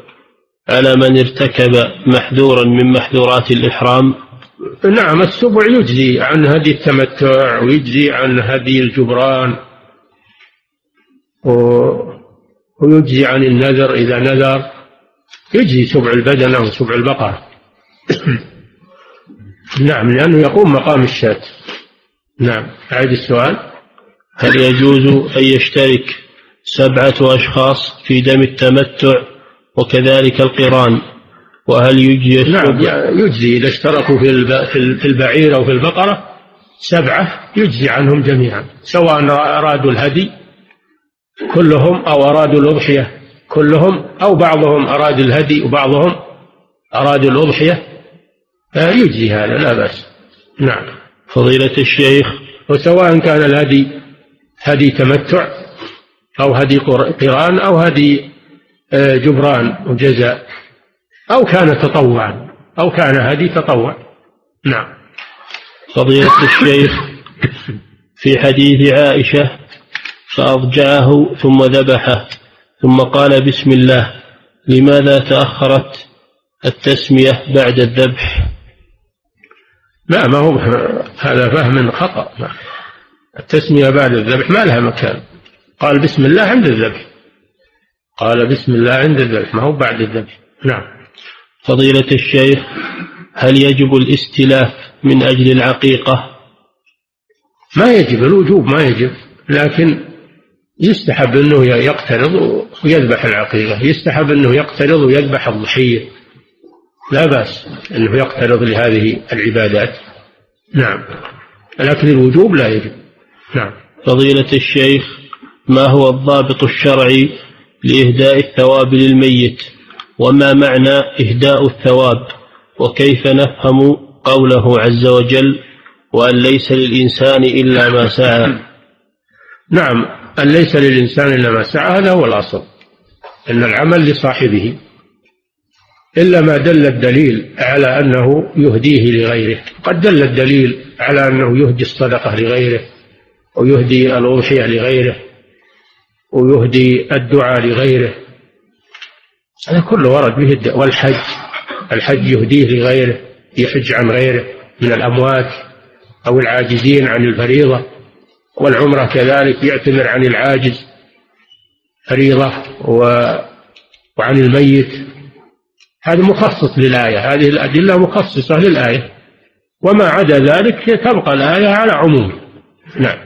على من ارتكب محذورا من محذورات الإحرام؟ نعم السبع يجزي عن هدي التمتع ويجزي عن هدي الجبران ويجزي عن النذر إذا نذر. يجزي سبع البدنة وسبع البقرة نعم لأنه يقوم مقام الشاة. نعم أعيد السؤال. هل يجوز أن يشترك سبعة أشخاص في دم التمتع وكذلك القران. وهل يجزي نعم يجزي. إذا اشتركوا في البعير أو في البقرة سبعة يجزي عنهم جميعا. سواء أرادوا الهدي كلهم أو أرادوا الأضحية كلهم أو بعضهم أراد الهدي وبعضهم أرادوا الأضحية يجزي هذا لا بأس. نعم. فضيلة الشيخ. وسواء كان الهدي هدي تمتع أو هدي قرآن أو هدي آه، جبران وجزاء أو كان تطوعا أو كان هدي تطوع نعم. فضيلة الشيخ في حديث عائشة فأضجعه ثم ذبحه ثم قال بسم الله لماذا تأخرت التسمية بعد الذبح؟ لا ما هو هذا فهم خطأ. التسمية بعد الذبح ما لها مكان. قال بسم الله عند الذبح. قال بسم الله عند الذبح. ما هو بعد الذبح. نعم. فضيلة الشيخ هل يجب الاستلاف من أجل العقيقة؟ ما يجب الوجوب ما يجب لكن يستحب أنه يقترض ويذبح العقيقة. يستحب أنه يقترض ويذبح الضحية. لا بأس أنه يقترض لهذه العبادات. نعم. لكن الوجوب لا يجب. نعم. فضيلة الشيخ ما هو الضابط الشرعي لإهداء الثواب للميت؟ وما معنى إهداء الثواب؟ وكيف نفهم قوله عز وجل وأن ليس للإنسان إلا ما سعى نعم أن ليس للإنسان إلا ما سعى هذا هو الأصل أن العمل لصاحبه إلا ما دل الدليل على أنه يهديه لغيره. قد دل الدليل على أنه يهدي الصدقة لغيره ويهدي الأضحية لغيره ويهدي الدعاء لغيره. هذا كله ورد به الدعاء والحج. الحج يهديه لغيره يحج عن غيره من الأموات أو العاجزين عن الفريضة. والعمرة كذلك يعتمر عن العاجز فريضة و... وعن الميت. هذا مخصص للآية. هذه الأدلة مخصصة للآية. وما عدا ذلك تبقى الآية على عموم. نعم.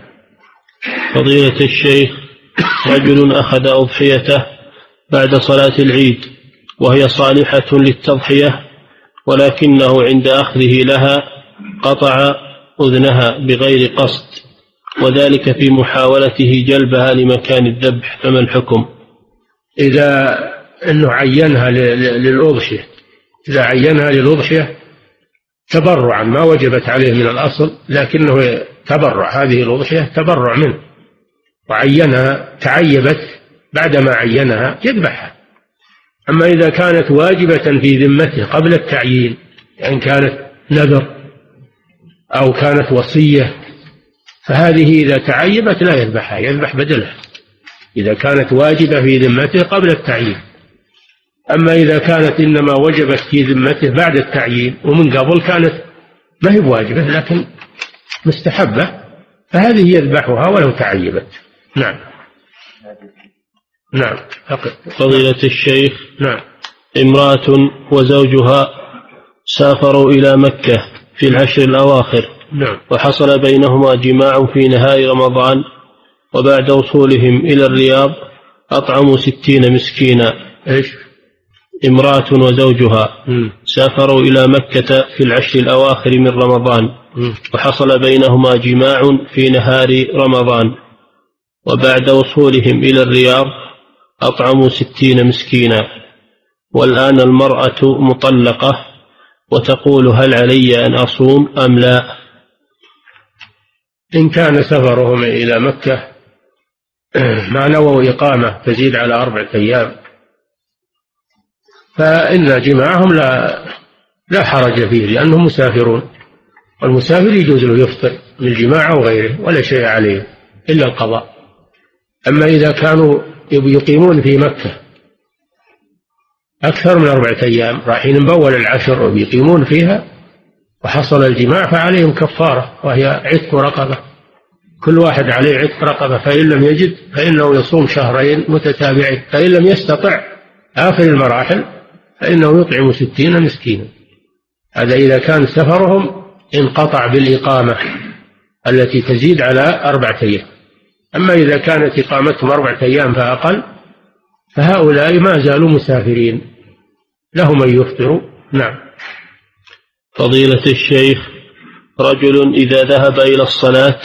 فضيلة الشيخ رجل أخذ أضحيته بعد صلاة العيد وهي صالحة للتضحية ولكنه عند أخذه لها قطع أذنها بغير قصد وذلك في محاولته جلبها لمكان الذبح فما الحكم؟ إذا أنه عينها للأضحية إذا عينها للأضحية تبرعا ما وجبت عليه من الأصل لكنه تبرع هذه الأضحية تبرع منه. وعينها تعيبت بعدما عينها يذبحها. أما إذا كانت واجبة في ذمته قبل التعيين يعني كانت نذر أو كانت وصية فهذه إذا تعيبت لا يذبحها يذبح بدلها إذا كانت واجبة في ذمته قبل التعيين. أما إذا كانت إنما وجبت في ذمته بعد التعيين ومن قبل كانت ما هي بواجبة لكن مستحبة فهذه يذبحها ولو تعيبت. نعم نعم فضيلة الشيخ نعم امرأة وزوجها سافروا إلى مكة في العشر الأواخر نعم وحصل بينهما جماع في نهار رمضان وبعد وصولهم إلى الرياض أطعموا ستين مسكينا. إيش؟ امرأة وزوجها. سافروا إلى مكة في العشر الأواخر من رمضان. وحصل بينهما جماع في نهار رمضان. وبعد وصولهم إلى الرياض أطعموا ستين مسكينا. والآن المرأة مطلقة وتقول هل علي أن أصوم أم لا؟ إن كان سفرهم إلى مكة ما نووا إقامة تزيد على أربعة أيام. فإن جماعهم لا لا حرج فيه لأنهم مسافرون. والمسافر يجوز له يفطر من الجماع أو غيره ولا شيء عليه إلا القضاء. أما إذا كانوا يقيمون في مكة أكثر من أربعة أيام رايحين بأول العشر ويقيمون فيها وحصل الجماع فعليهم كفارة وهي عتق رقبة. كل واحد عليه عتق رقبة فإن لم يجد فإنه يصوم شهرين متتابعين فإن لم يستطع آخر المراحل فإنه يطعم ستين مسكينا. هذا إذا كان سفرهم انقطع بالإقامة التي تزيد على أربعة أيام. أما إذا كانت إقامتهم أربعة أيام فأقل فهؤلاء ما زالوا مسافرين. لهم أن يفطروا. نعم. فضيلة الشيخ رجل إذا ذهب إلى الصلاة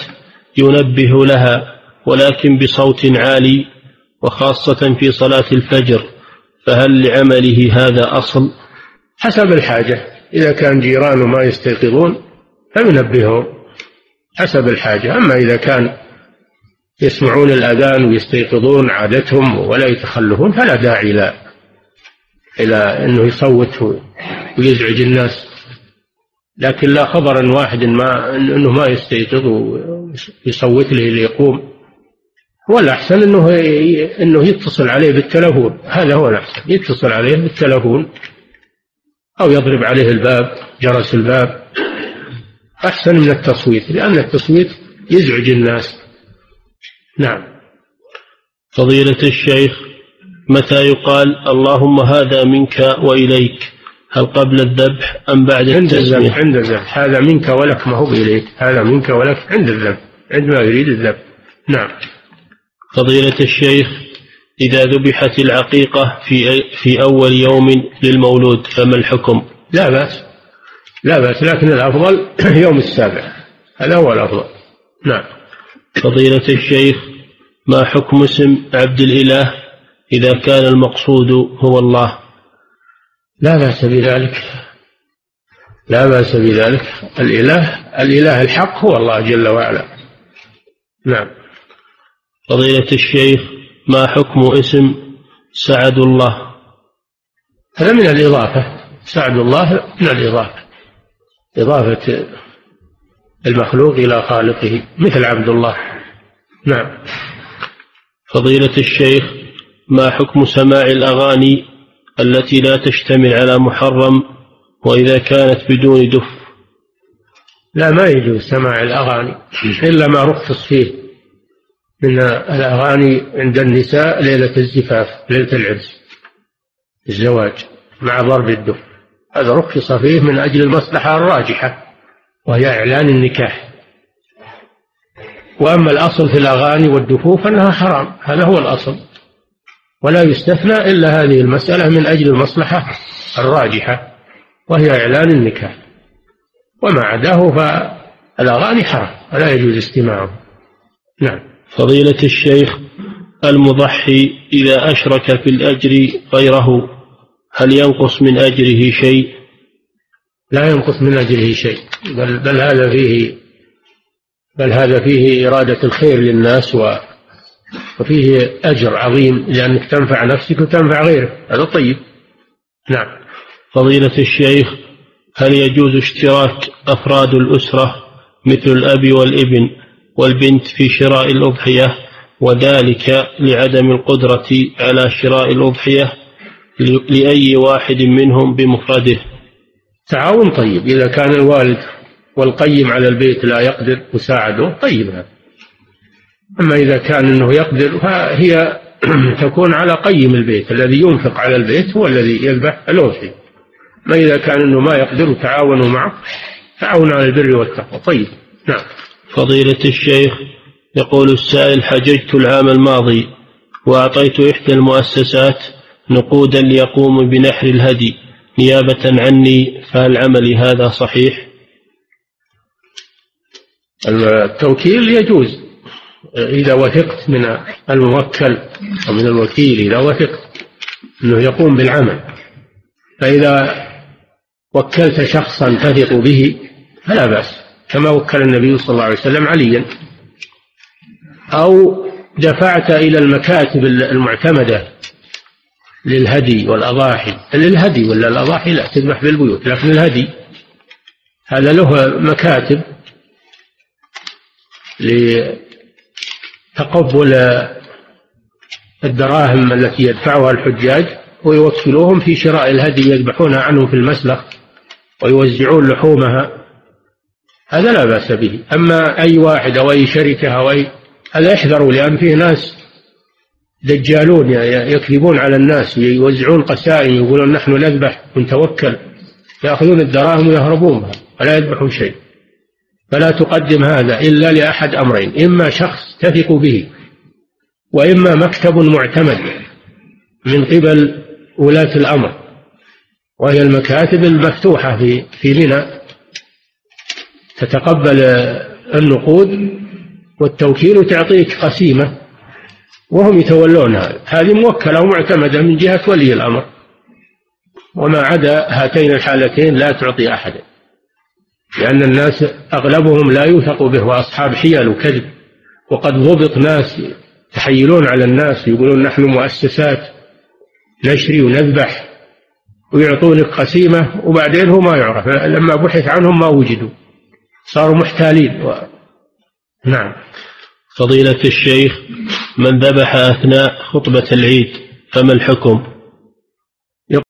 ينبه لها ولكن بصوت عالي وخاصة في صلاة الفجر فهل لعمله هذا أصل؟ حسب الحاجة. إذا كان جيرانه ما يستيقظون فينبههم. حسب الحاجة. أما إذا كان يسمعون الأذان ويستيقظون عادتهم ولا يتخلفون فلا داعي إلى إلى أنه يصوت ويزعج الناس. لكن لا خبر أن واحد ما أنه ما يستيقظ ويصوت له ليقوم هو الأحسن أنه أنه يتصل عليه بالتلفون. هذا هو الأحسن يتصل عليه بالتلفون أو يضرب عليه الباب جرس الباب. أحسن من التصويت لأن التصويت يزعج الناس. نعم. فضيلة الشيخ متى يقال اللهم هذا منك وإليك؟ هل قبل الذبح أم بعد عند الذبح عند الذبح. هذا منك ولك ما هو بإليك هذا منك ولك عند الذبح. عندما يريد الذبح. نعم. فضيلة الشيخ إذا ذبحت العقيقة في في أول يوم للمولود فما الحكم؟ لا بأس. لا بأس لكن الأفضل يوم السابع. هذا هو الأفضل. نعم. فضيلة الشيخ ما حكم اسم عبد الإله إذا كان المقصود هو الله؟ لا بأس بذلك. لا بأس بذلك. الإله الإله الحق هو الله جل وعلا. نعم. فضيلة الشيخ ما حكم اسم سعد الله؟ هذا من الإضافة. سعد الله من الإضافة. إضافة المخلوق إلى خالقه مثل عبد الله. نعم. فضيلة الشيخ ما حكم سماع الأغاني التي لا تشتمل على محرم وإذا كانت بدون دف؟ لا ما يجوز سماع الأغاني إلا ما رخص فيه من الأغاني عند النساء ليلة الزفاف ليلة العرس الزواج مع ضرب الدف. هذا رخص فيه من أجل المصلحة الراجحة. وهي إعلان النكاح. وأما الأصل في الأغاني والدفوف أنها حرام. هذا هو الأصل. ولا يستثنى إلا هذه المسألة من أجل المصلحة الراجحة وهي إعلان النكاح. وما عداه فالأغاني حرام ولا يجوز استماعه. نعم. فضيلة الشيخ المضحي إذا أشرك في الأجر غيره هل ينقص من أجره شيء؟ لا ينقص من أجره شيء. بل, بل هذا فيه بل هذا فيه إرادة الخير للناس و وفيه أجر عظيم لأنك تنفع نفسك وتنفع غيرك. هذا طيب. نعم. فضيلة الشيخ هل يجوز اشتراك أفراد الأسرة مثل الأب والابن والبنت في شراء الأضحية وذلك لعدم القدرة على شراء الأضحية لأي واحد منهم بمفرده؟ تعاون طيب. إذا كان الوالد والقيم على البيت لا يقدر مساعده طيب هذا. أما إذا كان أنه يقدر فهي تكون على قيم البيت. الذي ينفق على البيت هو الذي يذبح الأضحية ما إذا كان أنه ما يقدر تعاونوا معه تعاون على البر والتقوى. طيب. نعم. فضيلة الشيخ يقول السائل حججت العام الماضي وأعطيت إحدى المؤسسات نقودا ليقوم بنحر الهدي. نيابة عني فهل عملي هذا صحيح؟ التوكيل يجوز إذا وثقت من الموكل أو من الوكيل إذا وثقت أنه يقوم بالعمل فإذا وكلت شخصا تثق به فلا بأس كما وكل النبي صلى الله عليه وسلم عليا أو دفعت إلى المكاتب المعتمدة للهدي والأضاحي. للهدي ولا الأضاحي؟ لا تذبح بالبيوت لكن الهدي. هذا له مكاتب لتقبل الدراهم التي يدفعها الحجاج ويوكلوهم في شراء الهدي يذبحونها عنهم في المسلخ ويوزعون لحومها. هذا لا بأس به. أما أي واحد أو أي شركة أو أي هذا يحذروا لأن فيه ناس دجالون يكذبون على الناس يوزعون قسائم يقولون نحن نذبح ونتوكل يأخذون الدراهم ويهربون بها ولا يذبحون شيء. فلا تقدم هذا إلا لأحد أمرين إما شخص تثق به وإما مكتب معتمد من قبل ولاة الأمر وهي المكاتب المفتوحة في في منى تتقبل النقود والتوكيل وتعطيك قسيمة وهم يتولونها هذه. موكلة ومعتمدة من جهة ولي الأمر. وما عدا هاتين الحالتين لا تعطي أحدا. لأن الناس أغلبهم لا يوثق به وأصحاب حيل وكذب. وقد ضبط ناس تحيلون على الناس يقولون نحن مؤسسات نشري ونذبح ويعطونك قسيمة وبعدين هو ما يعرف. لما بحث عنهم ما وجدوا. صاروا محتالين. و... نعم. فضيلة الشيخ من ذبح أثناء خطبة العيد فما الحكم؟